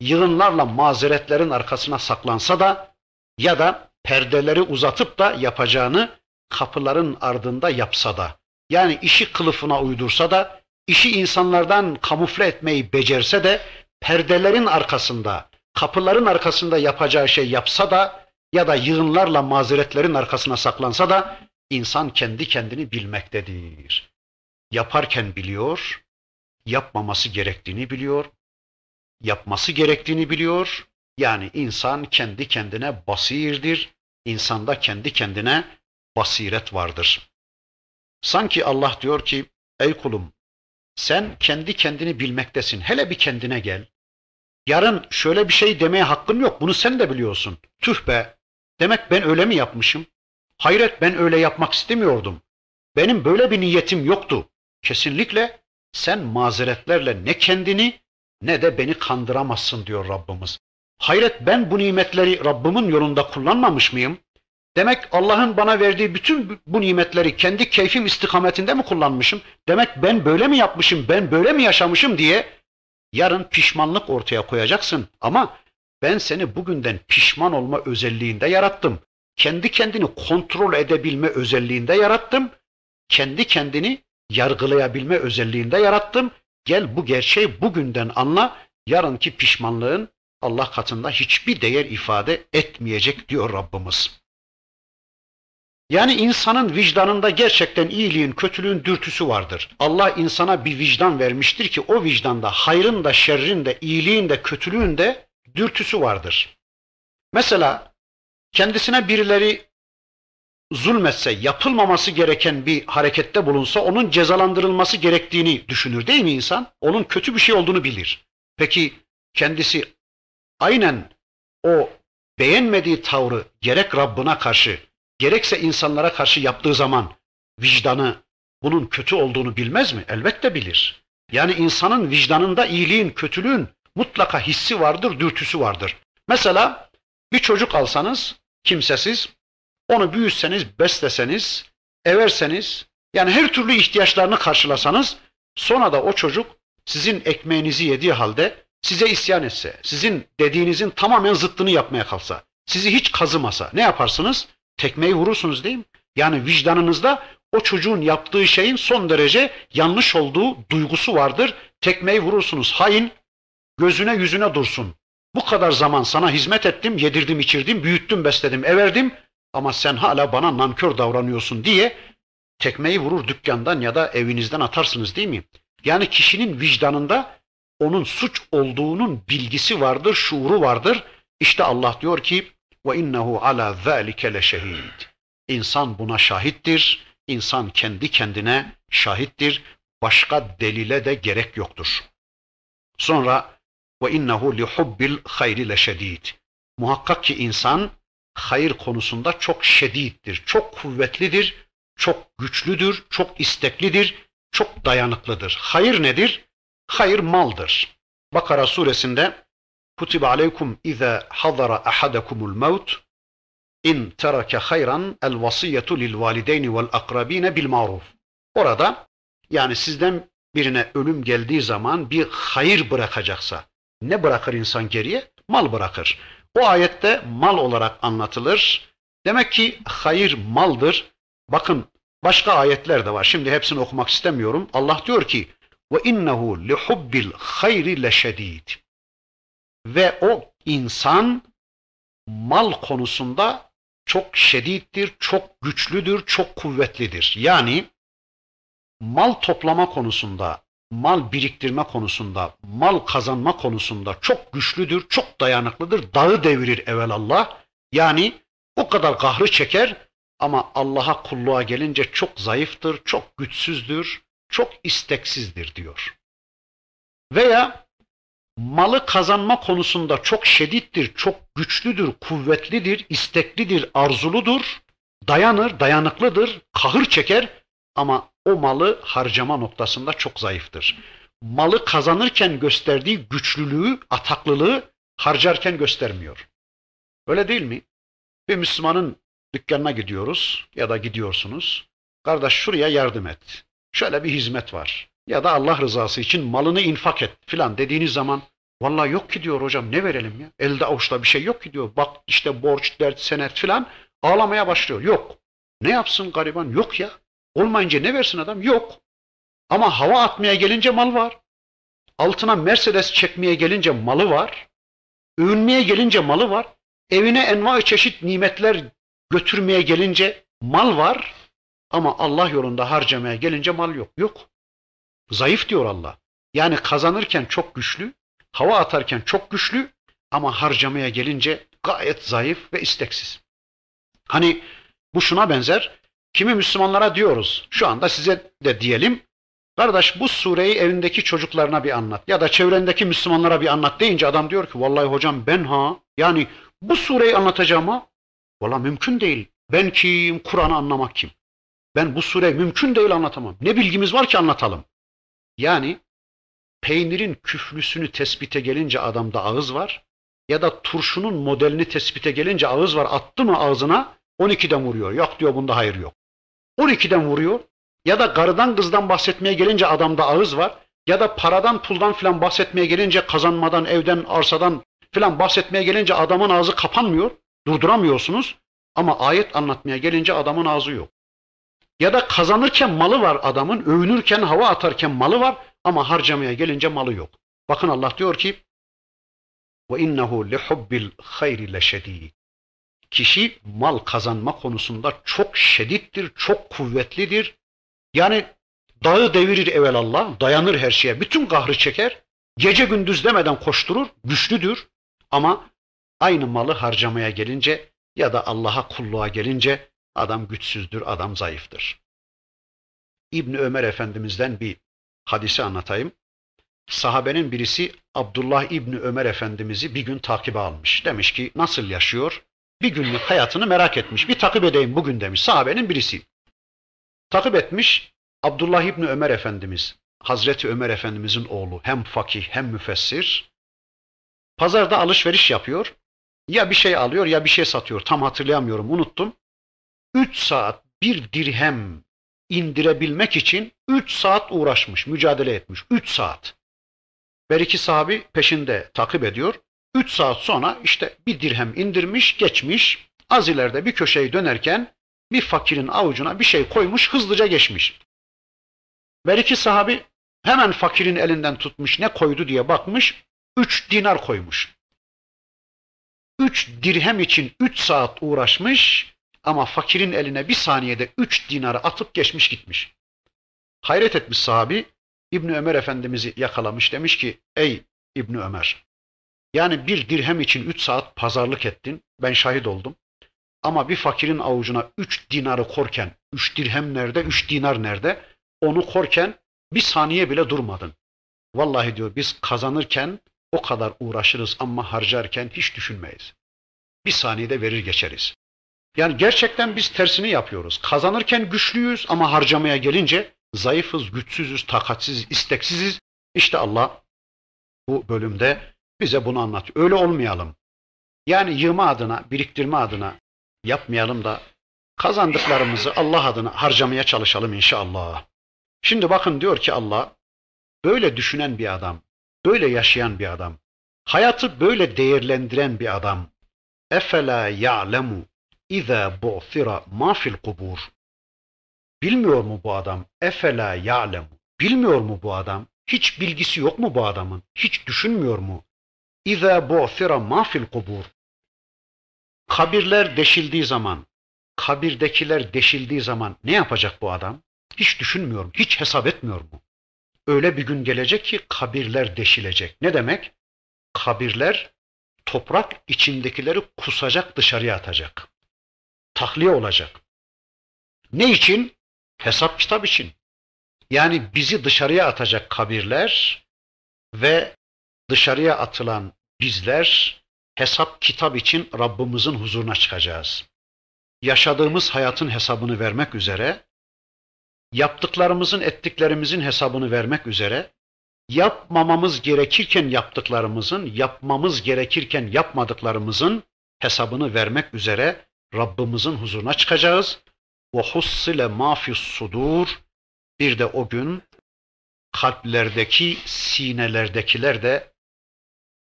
Yığınlarla mazeretlerin arkasına saklansa da ya da perdeleri uzatıp da yapacağını kapıların ardında yapsa da yani işi kılıfına uydursa da işi insanlardan kamufle etmeyi becerse de perdelerin arkasında kapıların arkasında yapacağı şey yapsa da ya da yığınlarla mazeretlerin arkasına saklansa da insan kendi kendini bilmektedir. Yaparken biliyor, yapmaması gerektiğini biliyor, yapması gerektiğini biliyor. Yani insan kendi kendine basirdir, insanda kendi kendine basiret vardır. Sanki Allah diyor ki, ey kulum sen kendi kendini bilmektesin, hele bir kendine gel. Yarın şöyle bir şey demeye hakkın yok. Bunu sen de biliyorsun. Tüh be. Demek ben öyle mi yapmışım? Hayret ben öyle yapmak istemiyordum. Benim böyle bir niyetim yoktu. Kesinlikle sen mazeretlerle ne kendini ne de beni kandıramazsın diyor Rabbimiz. Hayret ben bu nimetleri Rabbimin yolunda kullanmamış mıyım? Demek Allah'ın bana verdiği bütün bu nimetleri kendi keyfim istikametinde mi kullanmışım? Demek ben böyle mi yapmışım, ben böyle mi yaşamışım diye Yarın pişmanlık ortaya koyacaksın ama ben seni bugünden pişman olma özelliğinde yarattım. Kendi kendini kontrol edebilme özelliğinde yarattım. Kendi kendini yargılayabilme özelliğinde yarattım. Gel bu gerçeği bugünden anla. Yarınki pişmanlığın Allah katında hiçbir değer ifade etmeyecek diyor Rabbimiz. Yani insanın vicdanında gerçekten iyiliğin, kötülüğün dürtüsü vardır. Allah insana bir vicdan vermiştir ki o vicdanda hayrın da, şerrin de, iyiliğin de, kötülüğün de dürtüsü vardır. Mesela kendisine birileri zulmetse, yapılmaması gereken bir harekette bulunsa onun cezalandırılması gerektiğini düşünür değil mi insan? Onun kötü bir şey olduğunu bilir. Peki kendisi aynen o beğenmediği tavrı gerek Rabbına karşı gerekse insanlara karşı yaptığı zaman vicdanı bunun kötü olduğunu bilmez mi? Elbette bilir. Yani insanın vicdanında iyiliğin, kötülüğün mutlaka hissi vardır, dürtüsü vardır. Mesela bir çocuk alsanız kimsesiz, onu büyütseniz, besleseniz, everseniz, yani her türlü ihtiyaçlarını karşılasanız, sonra da o çocuk sizin ekmeğinizi yediği halde size isyan etse, sizin dediğinizin tamamen zıttını yapmaya kalsa, sizi hiç kazımasa ne yaparsınız? Tekmeyi vurursunuz değil mi? Yani vicdanınızda o çocuğun yaptığı şeyin son derece yanlış olduğu duygusu vardır. Tekmeyi vurursunuz. Hain gözüne yüzüne dursun. Bu kadar zaman sana hizmet ettim, yedirdim, içirdim, büyüttüm, besledim, everdim ama sen hala bana nankör davranıyorsun diye tekmeyi vurur dükkandan ya da evinizden atarsınız değil mi? Yani kişinin vicdanında onun suç olduğunun bilgisi vardır, şuuru vardır. İşte Allah diyor ki ve innehu ala zalike leşehid. İnsan buna şahittir. İnsan kendi kendine şahittir. Başka delile de gerek yoktur. Sonra ve innehu li hubbil hayri leşedid. Muhakkak ki insan hayır konusunda çok şediddir, çok kuvvetlidir, çok güçlüdür, çok isteklidir, çok dayanıklıdır. Hayır nedir? Hayır maldır. Bakara suresinde Ahadakumul maut in terake hayran el vasiyetu lil valideyni vel akrabine bil maruf. Orada yani sizden birine ölüm geldiği zaman bir hayır bırakacaksa ne bırakır insan geriye? Mal bırakır. O ayette mal olarak anlatılır. Demek ki hayır maldır. Bakın başka ayetler de var. Şimdi hepsini okumak istemiyorum. Allah diyor ki ve innehu li hubbil hayri leşedid ve o insan mal konusunda çok şedittir, çok güçlüdür, çok kuvvetlidir. Yani mal toplama konusunda, mal biriktirme konusunda, mal kazanma konusunda çok güçlüdür, çok dayanıklıdır. Dağı devirir evelallah. Yani o kadar kahrı çeker ama Allah'a kulluğa gelince çok zayıftır, çok güçsüzdür, çok isteksizdir diyor. Veya malı kazanma konusunda çok şedittir, çok güçlüdür, kuvvetlidir, isteklidir, arzuludur, dayanır, dayanıklıdır, kahır çeker ama o malı harcama noktasında çok zayıftır. Malı kazanırken gösterdiği güçlülüğü, ataklılığı harcarken göstermiyor. Öyle değil mi? Bir Müslümanın dükkanına gidiyoruz ya da gidiyorsunuz. Kardeş şuraya yardım et. Şöyle bir hizmet var. Ya da Allah rızası için malını infak et filan dediğiniz zaman vallahi yok ki diyor hocam ne verelim ya? Elde avuçta bir şey yok ki diyor. Bak işte borç, dert, senet filan ağlamaya başlıyor. Yok. Ne yapsın gariban? Yok ya. Olmayınca ne versin adam? Yok. Ama hava atmaya gelince mal var. Altına Mercedes çekmeye gelince malı var. Övünmeye gelince malı var. Evine enva çeşit nimetler götürmeye gelince mal var. Ama Allah yolunda harcamaya gelince mal yok. Yok. Zayıf diyor Allah. Yani kazanırken çok güçlü, hava atarken çok güçlü ama harcamaya gelince gayet zayıf ve isteksiz. Hani bu şuna benzer. Kimi Müslümanlara diyoruz, şu anda size de diyelim, kardeş bu sureyi evindeki çocuklarına bir anlat ya da çevrendeki Müslümanlara bir anlat deyince adam diyor ki vallahi hocam ben ha yani bu sureyi anlatacağım ha. Valla mümkün değil. Ben kim? Kur'an'ı anlamak kim? Ben bu sureyi mümkün değil anlatamam. Ne bilgimiz var ki anlatalım? Yani peynirin küflüsünü tespite gelince adamda ağız var ya da turşunun modelini tespite gelince ağız var attı mı ağzına 12'den vuruyor. Yok diyor bunda hayır yok. 12'den vuruyor ya da karıdan kızdan bahsetmeye gelince adamda ağız var ya da paradan puldan filan bahsetmeye gelince kazanmadan evden arsadan filan bahsetmeye gelince adamın ağzı kapanmıyor. Durduramıyorsunuz ama ayet anlatmaya gelince adamın ağzı yok. Ya da kazanırken malı var adamın, övünürken, hava atarken malı var ama harcamaya gelince malı yok. Bakın Allah diyor ki ve innehu lihubbil hayri leşedid. Kişi mal kazanma konusunda çok şedittir, çok kuvvetlidir. Yani dağı devirir evelallah, dayanır her şeye, bütün kahrı çeker, gece gündüz demeden koşturur, güçlüdür. Ama aynı malı harcamaya gelince ya da Allah'a kulluğa gelince adam güçsüzdür, adam zayıftır. İbni Ömer Efendimiz'den bir hadisi anlatayım. Sahabenin birisi Abdullah İbni Ömer Efendimiz'i bir gün takibe almış. Demiş ki nasıl yaşıyor? Bir günlük hayatını merak etmiş. Bir takip edeyim bugün demiş. Sahabenin birisi. Takip etmiş Abdullah İbni Ömer Efendimiz, Hazreti Ömer Efendimiz'in oğlu. Hem fakih hem müfessir. Pazarda alışveriş yapıyor. Ya bir şey alıyor ya bir şey satıyor. Tam hatırlayamıyorum, unuttum. Üç saat bir dirhem indirebilmek için üç saat uğraşmış, mücadele etmiş. Üç saat. Her iki sahabi peşinde takip ediyor. Üç saat sonra işte bir dirhem indirmiş, geçmiş. Az ileride bir köşeyi dönerken bir fakirin avucuna bir şey koymuş, hızlıca geçmiş. Her iki sahabi hemen fakirin elinden tutmuş, ne koydu diye bakmış. Üç dinar koymuş. Üç dirhem için üç saat uğraşmış ama fakirin eline bir saniyede üç dinarı atıp geçmiş gitmiş. Hayret etmiş sahabi, İbni Ömer Efendimiz'i yakalamış demiş ki, ey İbni Ömer, yani bir dirhem için üç saat pazarlık ettin, ben şahit oldum. Ama bir fakirin avucuna üç dinarı korken, üç dirhem nerede, üç dinar nerede, onu korken bir saniye bile durmadın. Vallahi diyor biz kazanırken o kadar uğraşırız ama harcarken hiç düşünmeyiz. Bir saniyede verir geçeriz. Yani gerçekten biz tersini yapıyoruz. Kazanırken güçlüyüz ama harcamaya gelince zayıfız, güçsüzüz, takatsiz, isteksiziz. İşte Allah bu bölümde bize bunu anlatıyor. Öyle olmayalım. Yani yığma adına, biriktirme adına yapmayalım da kazandıklarımızı Allah adına harcamaya çalışalım inşallah. Şimdi bakın diyor ki Allah, böyle düşünen bir adam, böyle yaşayan bir adam, hayatı böyle değerlendiren bir adam. Efela ya'lemu İza bu'thira ma fil kubur. Bilmiyor mu bu adam? Efela ya'lemu. Bilmiyor mu bu adam? Hiç bilgisi yok mu bu adamın? Hiç düşünmüyor mu? İza bu'thira ma fil kubur. Kabirler deşildiği zaman, kabirdekiler deşildiği zaman ne yapacak bu adam? Hiç düşünmüyor mu? Hiç hesap etmiyor mu? Öyle bir gün gelecek ki kabirler deşilecek. Ne demek? Kabirler toprak içindekileri kusacak, dışarıya atacak tahliye olacak. Ne için? Hesap kitap için. Yani bizi dışarıya atacak kabirler ve dışarıya atılan bizler hesap kitap için Rabbimizin huzuruna çıkacağız. Yaşadığımız hayatın hesabını vermek üzere yaptıklarımızın ettiklerimizin hesabını vermek üzere yapmamamız gerekirken yaptıklarımızın, yapmamız gerekirken yapmadıklarımızın hesabını vermek üzere Rabbimizin huzuruna çıkacağız. Ve hussile ma fis sudur. Bir de o gün kalplerdeki, sinelerdekiler de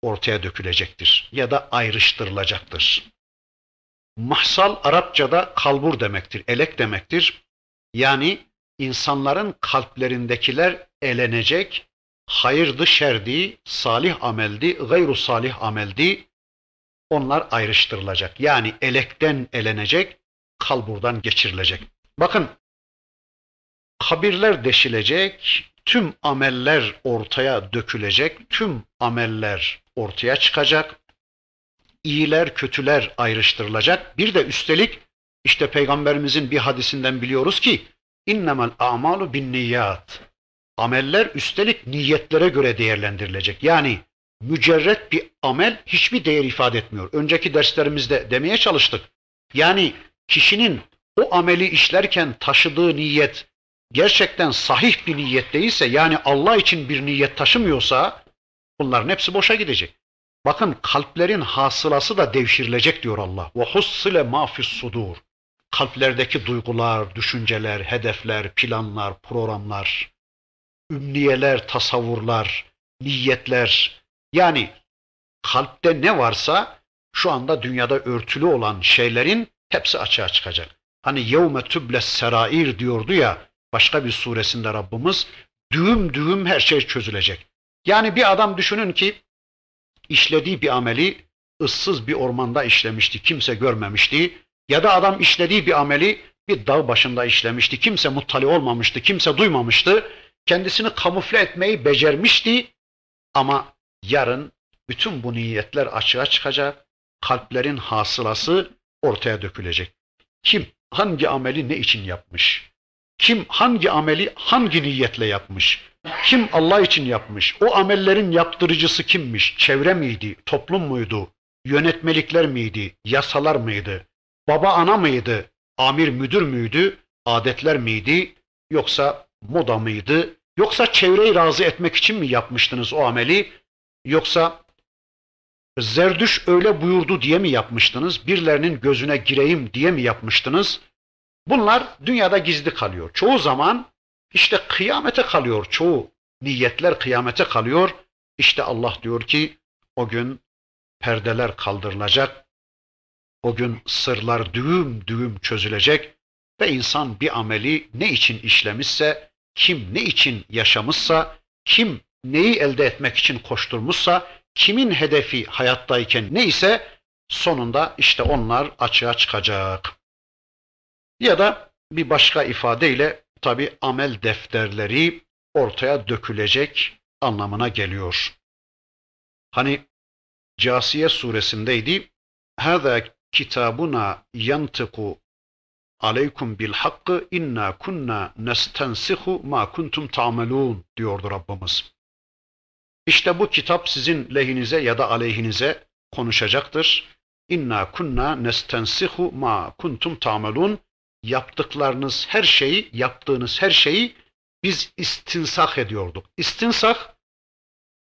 ortaya dökülecektir ya da ayrıştırılacaktır. Mahsal Arapçada kalbur demektir, elek demektir. Yani insanların kalplerindekiler elenecek, hayırdı şerdi, salih ameldi, gayru salih ameldi, onlar ayrıştırılacak. Yani elekten elenecek, kalburdan geçirilecek. Bakın, kabirler deşilecek, tüm ameller ortaya dökülecek, tüm ameller ortaya çıkacak, iyiler kötüler ayrıştırılacak. Bir de üstelik işte peygamberimizin bir hadisinden biliyoruz ki innemel a'malu bin niyat. Ameller üstelik niyetlere göre değerlendirilecek. Yani mücerret bir amel hiçbir değer ifade etmiyor. Önceki derslerimizde demeye çalıştık. Yani kişinin o ameli işlerken taşıdığı niyet gerçekten sahih bir niyet değilse yani Allah için bir niyet taşımıyorsa bunların hepsi boşa gidecek. Bakın kalplerin hasılası da devşirilecek diyor Allah. Ve hussile ma fis sudur. Kalplerdeki duygular, düşünceler, hedefler, planlar, programlar, ümniyeler, tasavvurlar, niyetler yani kalpte ne varsa şu anda dünyada örtülü olan şeylerin hepsi açığa çıkacak. Hani yevme tübles serair diyordu ya başka bir suresinde Rabbimiz düğüm düğüm her şey çözülecek. Yani bir adam düşünün ki işlediği bir ameli ıssız bir ormanda işlemişti, kimse görmemişti. Ya da adam işlediği bir ameli bir dağ başında işlemişti, kimse muttali olmamıştı, kimse duymamıştı. Kendisini kamufle etmeyi becermişti ama yarın bütün bu niyetler açığa çıkacak, kalplerin hasılası ortaya dökülecek. Kim hangi ameli ne için yapmış? Kim hangi ameli hangi niyetle yapmış? Kim Allah için yapmış? O amellerin yaptırıcısı kimmiş? Çevre miydi? Toplum muydu? Yönetmelikler miydi? Yasalar mıydı? Baba ana mıydı? Amir müdür müydü? Adetler miydi? Yoksa moda mıydı? Yoksa çevreyi razı etmek için mi yapmıştınız o ameli? Yoksa Zerdüş öyle buyurdu diye mi yapmıştınız? Birilerinin gözüne gireyim diye mi yapmıştınız? Bunlar dünyada gizli kalıyor. Çoğu zaman işte kıyamete kalıyor çoğu niyetler kıyamete kalıyor. İşte Allah diyor ki o gün perdeler kaldırılacak. O gün sırlar düğüm düğüm çözülecek ve insan bir ameli ne için işlemişse, kim ne için yaşamışsa, kim neyi elde etmek için koşturmuşsa, kimin hedefi hayattayken neyse sonunda işte onlar açığa çıkacak. Ya da bir başka ifadeyle tabi amel defterleri ortaya dökülecek anlamına geliyor. Hani Casiye suresindeydi. Hâzâ kitabuna yantıku aleykum bil hakkı inna kunna nestensihu ma kuntum ta'melun diyordu Rabbimiz. İşte bu kitap sizin lehinize ya da aleyhinize konuşacaktır. İnna kunna nestensihu ma kuntum ta'melun yaptıklarınız her şeyi, yaptığınız her şeyi biz istinsak ediyorduk. İstinsak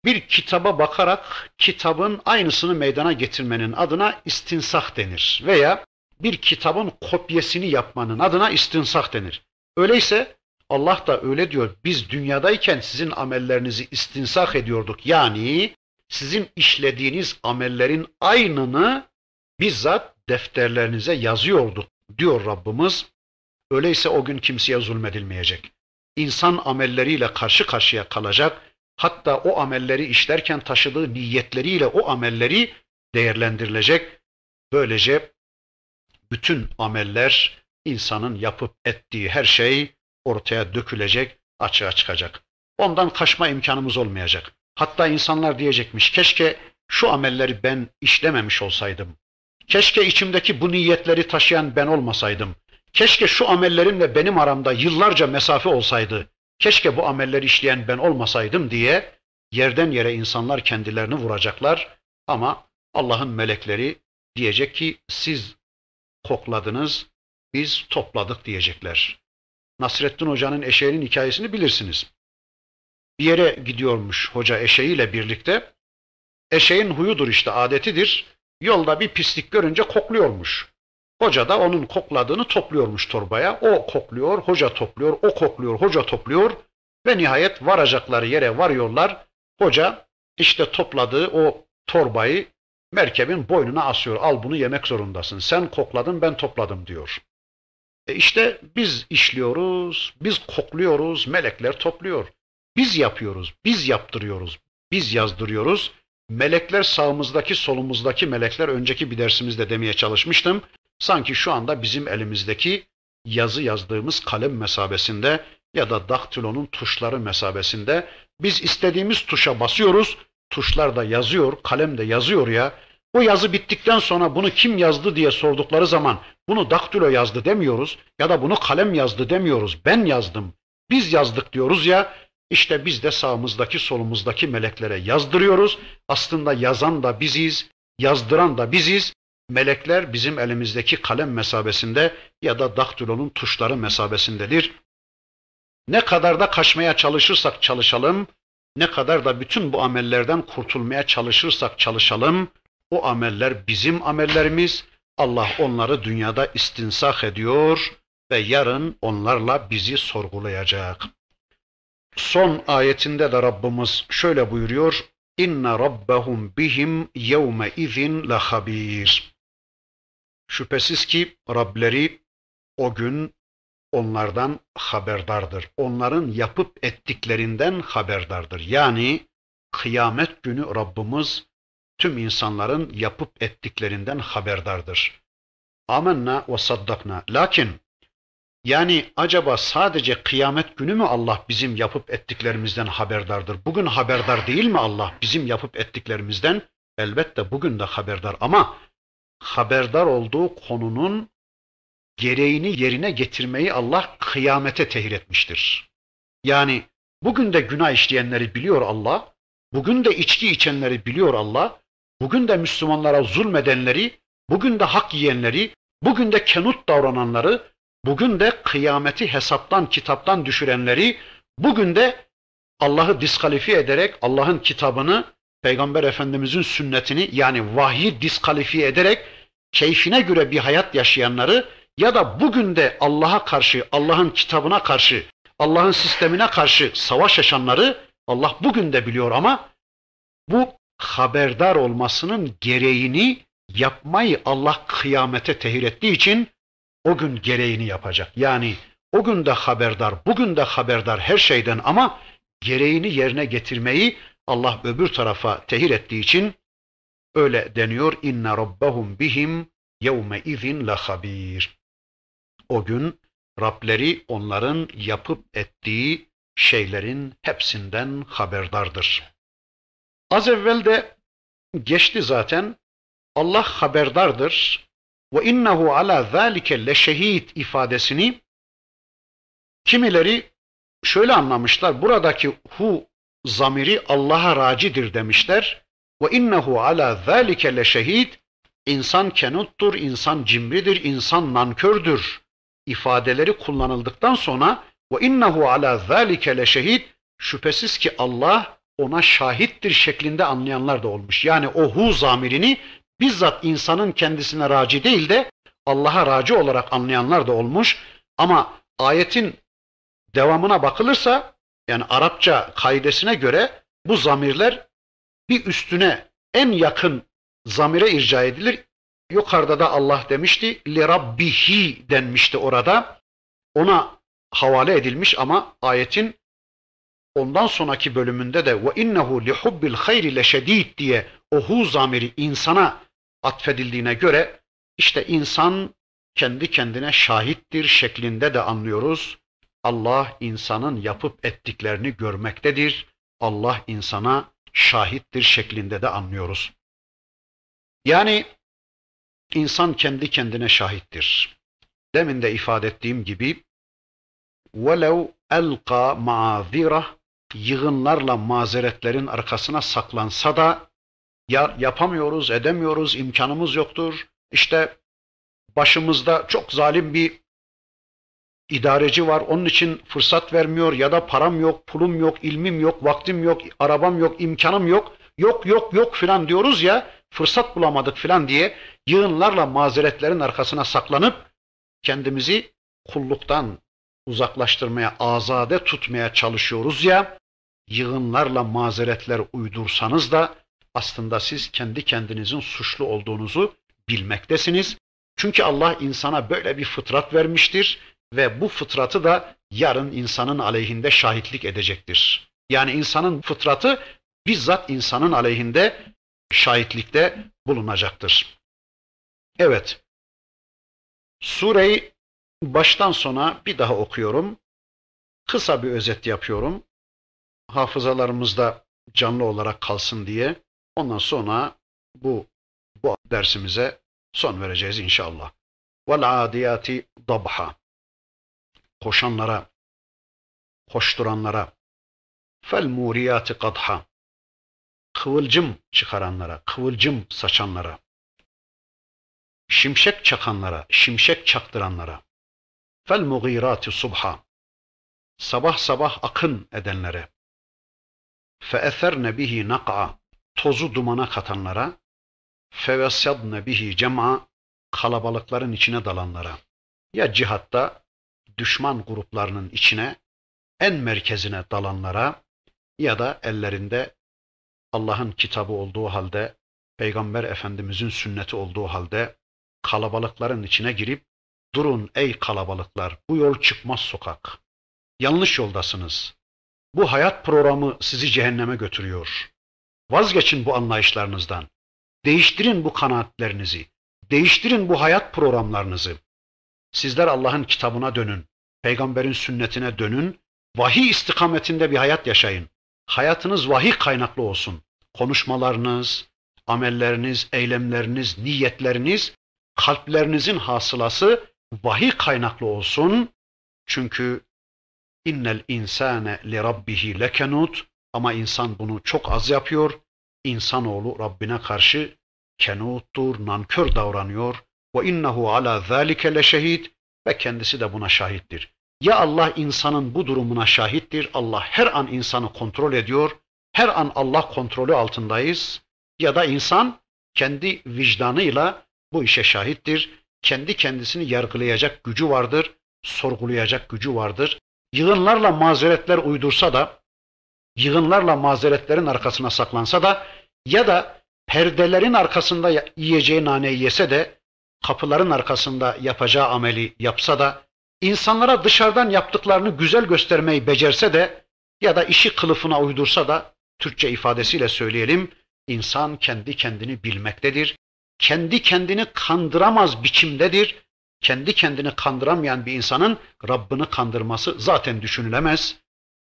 bir kitaba bakarak kitabın aynısını meydana getirmenin adına istinsak denir. Veya bir kitabın kopyasını yapmanın adına istinsak denir. Öyleyse Allah da öyle diyor. Biz dünyadayken sizin amellerinizi istinsak ediyorduk. Yani sizin işlediğiniz amellerin aynını bizzat defterlerinize yazıyorduk diyor Rabbimiz. Öyleyse o gün kimseye zulmedilmeyecek. İnsan amelleriyle karşı karşıya kalacak. Hatta o amelleri işlerken taşıdığı niyetleriyle o amelleri değerlendirilecek. Böylece bütün ameller, insanın yapıp ettiği her şey ortaya dökülecek, açığa çıkacak. Ondan kaçma imkanımız olmayacak. Hatta insanlar diyecekmiş, keşke şu amelleri ben işlememiş olsaydım. Keşke içimdeki bu niyetleri taşıyan ben olmasaydım. Keşke şu amellerimle benim aramda yıllarca mesafe olsaydı. Keşke bu amelleri işleyen ben olmasaydım diye yerden yere insanlar kendilerini vuracaklar. Ama Allah'ın melekleri diyecek ki siz kokladınız, biz topladık diyecekler. Nasrettin Hoca'nın eşeğinin hikayesini bilirsiniz. Bir yere gidiyormuş hoca eşeğiyle birlikte. Eşeğin huyudur işte adetidir. Yolda bir pislik görünce kokluyormuş. Hoca da onun kokladığını topluyormuş torbaya. O kokluyor, hoca topluyor, o kokluyor, hoca topluyor. Ve nihayet varacakları yere varıyorlar. Hoca işte topladığı o torbayı merkebin boynuna asıyor. Al bunu yemek zorundasın. Sen kokladın ben topladım diyor. E işte biz işliyoruz, biz kokluyoruz, melekler topluyor. Biz yapıyoruz, biz yaptırıyoruz, biz yazdırıyoruz. Melekler sağımızdaki, solumuzdaki melekler önceki bir dersimizde demeye çalışmıştım. Sanki şu anda bizim elimizdeki yazı yazdığımız kalem mesabesinde ya da daktilonun tuşları mesabesinde biz istediğimiz tuşa basıyoruz. Tuşlar da yazıyor, kalem de yazıyor ya. O yazı bittikten sonra bunu kim yazdı diye sordukları zaman bunu daktilo yazdı demiyoruz ya da bunu kalem yazdı demiyoruz. Ben yazdım, biz yazdık diyoruz ya. İşte biz de sağımızdaki solumuzdaki meleklere yazdırıyoruz. Aslında yazan da biziz, yazdıran da biziz. Melekler bizim elimizdeki kalem mesabesinde ya da daktilonun tuşları mesabesindedir. Ne kadar da kaçmaya çalışırsak çalışalım, ne kadar da bütün bu amellerden kurtulmaya çalışırsak çalışalım, o ameller bizim amellerimiz. Allah onları dünyada istinsah ediyor ve yarın onlarla bizi sorgulayacak. Son ayetinde de Rabbimiz şöyle buyuruyor. İnne rabbahum bihim yevme izin lahabir. Şüphesiz ki Rableri o gün onlardan haberdardır. Onların yapıp ettiklerinden haberdardır. Yani kıyamet günü Rabbimiz tüm insanların yapıp ettiklerinden haberdardır. Amenna ve saddakna. Lakin yani acaba sadece kıyamet günü mü Allah bizim yapıp ettiklerimizden haberdardır? Bugün haberdar değil mi Allah bizim yapıp ettiklerimizden? Elbette bugün de haberdar ama haberdar olduğu konunun gereğini yerine getirmeyi Allah kıyamete tehir etmiştir. Yani bugün de günah işleyenleri biliyor Allah, bugün de içki içenleri biliyor Allah, bugün de Müslümanlara zulmedenleri, bugün de hak yiyenleri, bugün de kenut davrananları, bugün de kıyameti hesaptan, kitaptan düşürenleri, bugün de Allah'ı diskalifiye ederek Allah'ın kitabını, Peygamber Efendimizin sünnetini yani vahyi diskalifiye ederek keyfine göre bir hayat yaşayanları ya da bugün de Allah'a karşı, Allah'ın kitabına karşı, Allah'ın sistemine karşı savaş yaşanları Allah bugün de biliyor ama bu haberdar olmasının gereğini yapmayı Allah kıyamete tehir ettiği için o gün gereğini yapacak. Yani o gün de haberdar, bugün de haberdar her şeyden ama gereğini yerine getirmeyi Allah öbür tarafa tehir ettiği için öyle deniyor. İnne rabbahum bihim yevme izin la habir. O gün Rableri onların yapıp ettiği şeylerin hepsinden haberdardır. Az evvel de geçti zaten Allah haberdardır ve innehu ala zalike leşehid ifadesini kimileri şöyle anlamışlar. Buradaki hu zamiri Allah'a racidir demişler. Ve innehu ala zalike leşehid insan kenuttur, insan cimridir, insan nankördür ifadeleri kullanıldıktan sonra ve innehu ala zalike leşehid şüphesiz ki Allah ona şahittir şeklinde anlayanlar da olmuş. Yani o hu zamirini bizzat insanın kendisine raci değil de Allah'a raci olarak anlayanlar da olmuş. Ama ayetin devamına bakılırsa yani Arapça kaidesine göre bu zamirler bir üstüne en yakın zamire irca edilir. Yukarıda da Allah demişti li rabbihi denmişti orada. Ona havale edilmiş ama ayetin ondan sonraki bölümünde de ve innehu li hubbil hayri le şedid diye o hu zamiri insana atfedildiğine göre işte insan kendi kendine şahittir şeklinde de anlıyoruz. Allah insanın yapıp ettiklerini görmektedir. Allah insana şahittir şeklinde de anlıyoruz. Yani insan kendi kendine şahittir. Demin de ifade ettiğim gibi وَلَوْ أَلْقَى مَعَذِرَهُ yığınlarla mazeretlerin arkasına saklansa da ya yapamıyoruz, edemiyoruz, imkanımız yoktur. İşte başımızda çok zalim bir idareci var onun için fırsat vermiyor ya da param yok, pulum yok, ilmim yok, vaktim yok, arabam yok, imkanım yok, yok yok yok filan diyoruz ya fırsat bulamadık filan diye yığınlarla mazeretlerin arkasına saklanıp kendimizi kulluktan uzaklaştırmaya, azade tutmaya çalışıyoruz ya yığınlarla mazeretler uydursanız da aslında siz kendi kendinizin suçlu olduğunuzu bilmektesiniz. Çünkü Allah insana böyle bir fıtrat vermiştir ve bu fıtratı da yarın insanın aleyhinde şahitlik edecektir. Yani insanın fıtratı bizzat insanın aleyhinde şahitlikte bulunacaktır. Evet. Sureyi baştan sona bir daha okuyorum. Kısa bir özet yapıyorum. Hafızalarımızda canlı olarak kalsın diye. Ondan sonra bu bu dersimize son vereceğiz inşallah. Vel adiyati dabha. Koşanlara, koşturanlara. Fel muriyati kadha. Kıvılcım çıkaranlara, kıvılcım saçanlara. Şimşek çakanlara, şimşek çaktıranlara. Fel mugirati subha. Sabah sabah akın edenlere. Fe eserne bihi nak'a. Tozu dumana katanlara fevesadne bihi cem'a kalabalıkların içine dalanlara ya cihatta düşman gruplarının içine en merkezine dalanlara ya da ellerinde Allah'ın kitabı olduğu halde Peygamber Efendimizin sünneti olduğu halde kalabalıkların içine girip durun ey kalabalıklar bu yol çıkmaz sokak. Yanlış yoldasınız. Bu hayat programı sizi cehenneme götürüyor. Vazgeçin bu anlayışlarınızdan. Değiştirin bu kanaatlerinizi. Değiştirin bu hayat programlarınızı. Sizler Allah'ın kitabına dönün. Peygamberin sünnetine dönün. Vahiy istikametinde bir hayat yaşayın. Hayatınız vahiy kaynaklı olsun. Konuşmalarınız, amelleriniz, eylemleriniz, niyetleriniz, kalplerinizin hasılası vahiy kaynaklı olsun. Çünkü innel insane li rabbihi lekenut ama insan bunu çok az yapıyor. İnsanoğlu Rabbine karşı kenuttur, nankör davranıyor. Ve innehu ala zalike leşehid ve kendisi de buna şahittir. Ya Allah insanın bu durumuna şahittir. Allah her an insanı kontrol ediyor. Her an Allah kontrolü altındayız. Ya da insan kendi vicdanıyla bu işe şahittir. Kendi kendisini yargılayacak gücü vardır. Sorgulayacak gücü vardır. Yığınlarla mazeretler uydursa da yığınlarla mazeretlerin arkasına saklansa da ya da perdelerin arkasında yiyeceği naneyi yese de kapıların arkasında yapacağı ameli yapsa da insanlara dışarıdan yaptıklarını güzel göstermeyi becerse de ya da işi kılıfına uydursa da Türkçe ifadesiyle söyleyelim insan kendi kendini bilmektedir. Kendi kendini kandıramaz biçimdedir. Kendi kendini kandıramayan bir insanın Rabbini kandırması zaten düşünülemez.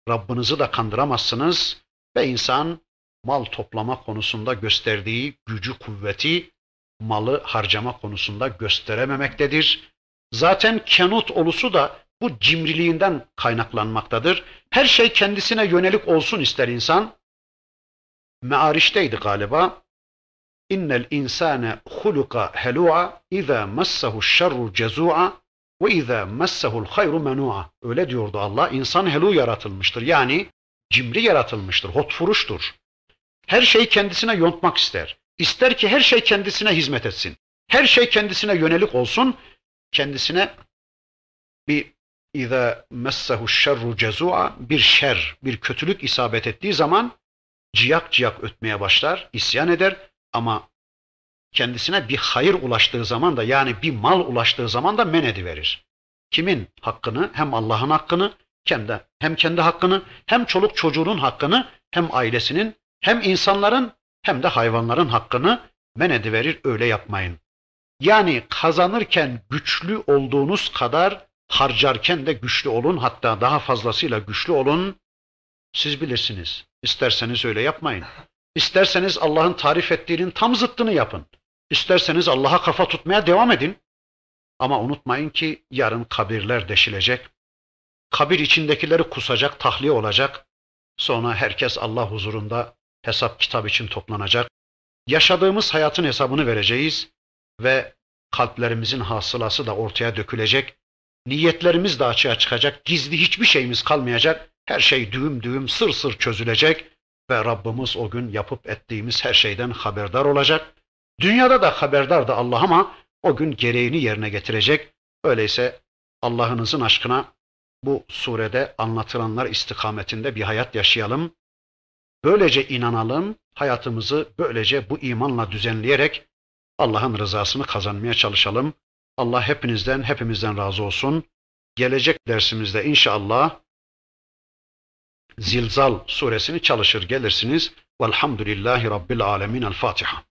Rabbinizi de kandıramazsınız ve insan mal toplama konusunda gösterdiği gücü kuvveti malı harcama konusunda gösterememektedir. Zaten kenut olusu da bu cimriliğinden kaynaklanmaktadır. Her şey kendisine yönelik olsun ister insan. Me'arişteydi galiba. İnnel insane huluka helu'a iza massahu şerru cezu'a ve izâ messehul hayru menua. Öyle diyordu Allah. İnsan helu yaratılmıştır. Yani cimri yaratılmıştır. Hotfuruştur. Her şeyi kendisine yontmak ister. İster ki her şey kendisine hizmet etsin. Her şey kendisine yönelik olsun. Kendisine bir İza messehu şerru cezua bir şer, bir kötülük isabet ettiği zaman ciyak ciyak ötmeye başlar, isyan eder ama kendisine bir hayır ulaştığı zaman da yani bir mal ulaştığı zaman da men ediverir. Kimin hakkını? Hem Allah'ın hakkını, hem de hem kendi hakkını, hem çoluk çocuğunun hakkını, hem ailesinin, hem insanların, hem de hayvanların hakkını men ediverir. Öyle yapmayın. Yani kazanırken güçlü olduğunuz kadar harcarken de güçlü olun. Hatta daha fazlasıyla güçlü olun. Siz bilirsiniz. İsterseniz öyle yapmayın. İsterseniz Allah'ın tarif ettiğinin tam zıttını yapın. İsterseniz Allah'a kafa tutmaya devam edin. Ama unutmayın ki yarın kabirler deşilecek. Kabir içindekileri kusacak, tahliye olacak. Sonra herkes Allah huzurunda hesap kitap için toplanacak. Yaşadığımız hayatın hesabını vereceğiz ve kalplerimizin hasılası da ortaya dökülecek. Niyetlerimiz de açığa çıkacak. Gizli hiçbir şeyimiz kalmayacak. Her şey düğüm düğüm sır sır çözülecek ve Rabbimiz o gün yapıp ettiğimiz her şeyden haberdar olacak. Dünyada da haberdardı Allah ama o gün gereğini yerine getirecek. Öyleyse Allah'ınızın aşkına bu surede anlatılanlar istikametinde bir hayat yaşayalım. Böylece inanalım, hayatımızı böylece bu imanla düzenleyerek Allah'ın rızasını kazanmaya çalışalım. Allah hepinizden, hepimizden razı olsun. Gelecek dersimizde inşallah Zilzal suresini çalışır gelirsiniz. Velhamdülillahi Rabbil Alemin. El Fatiha.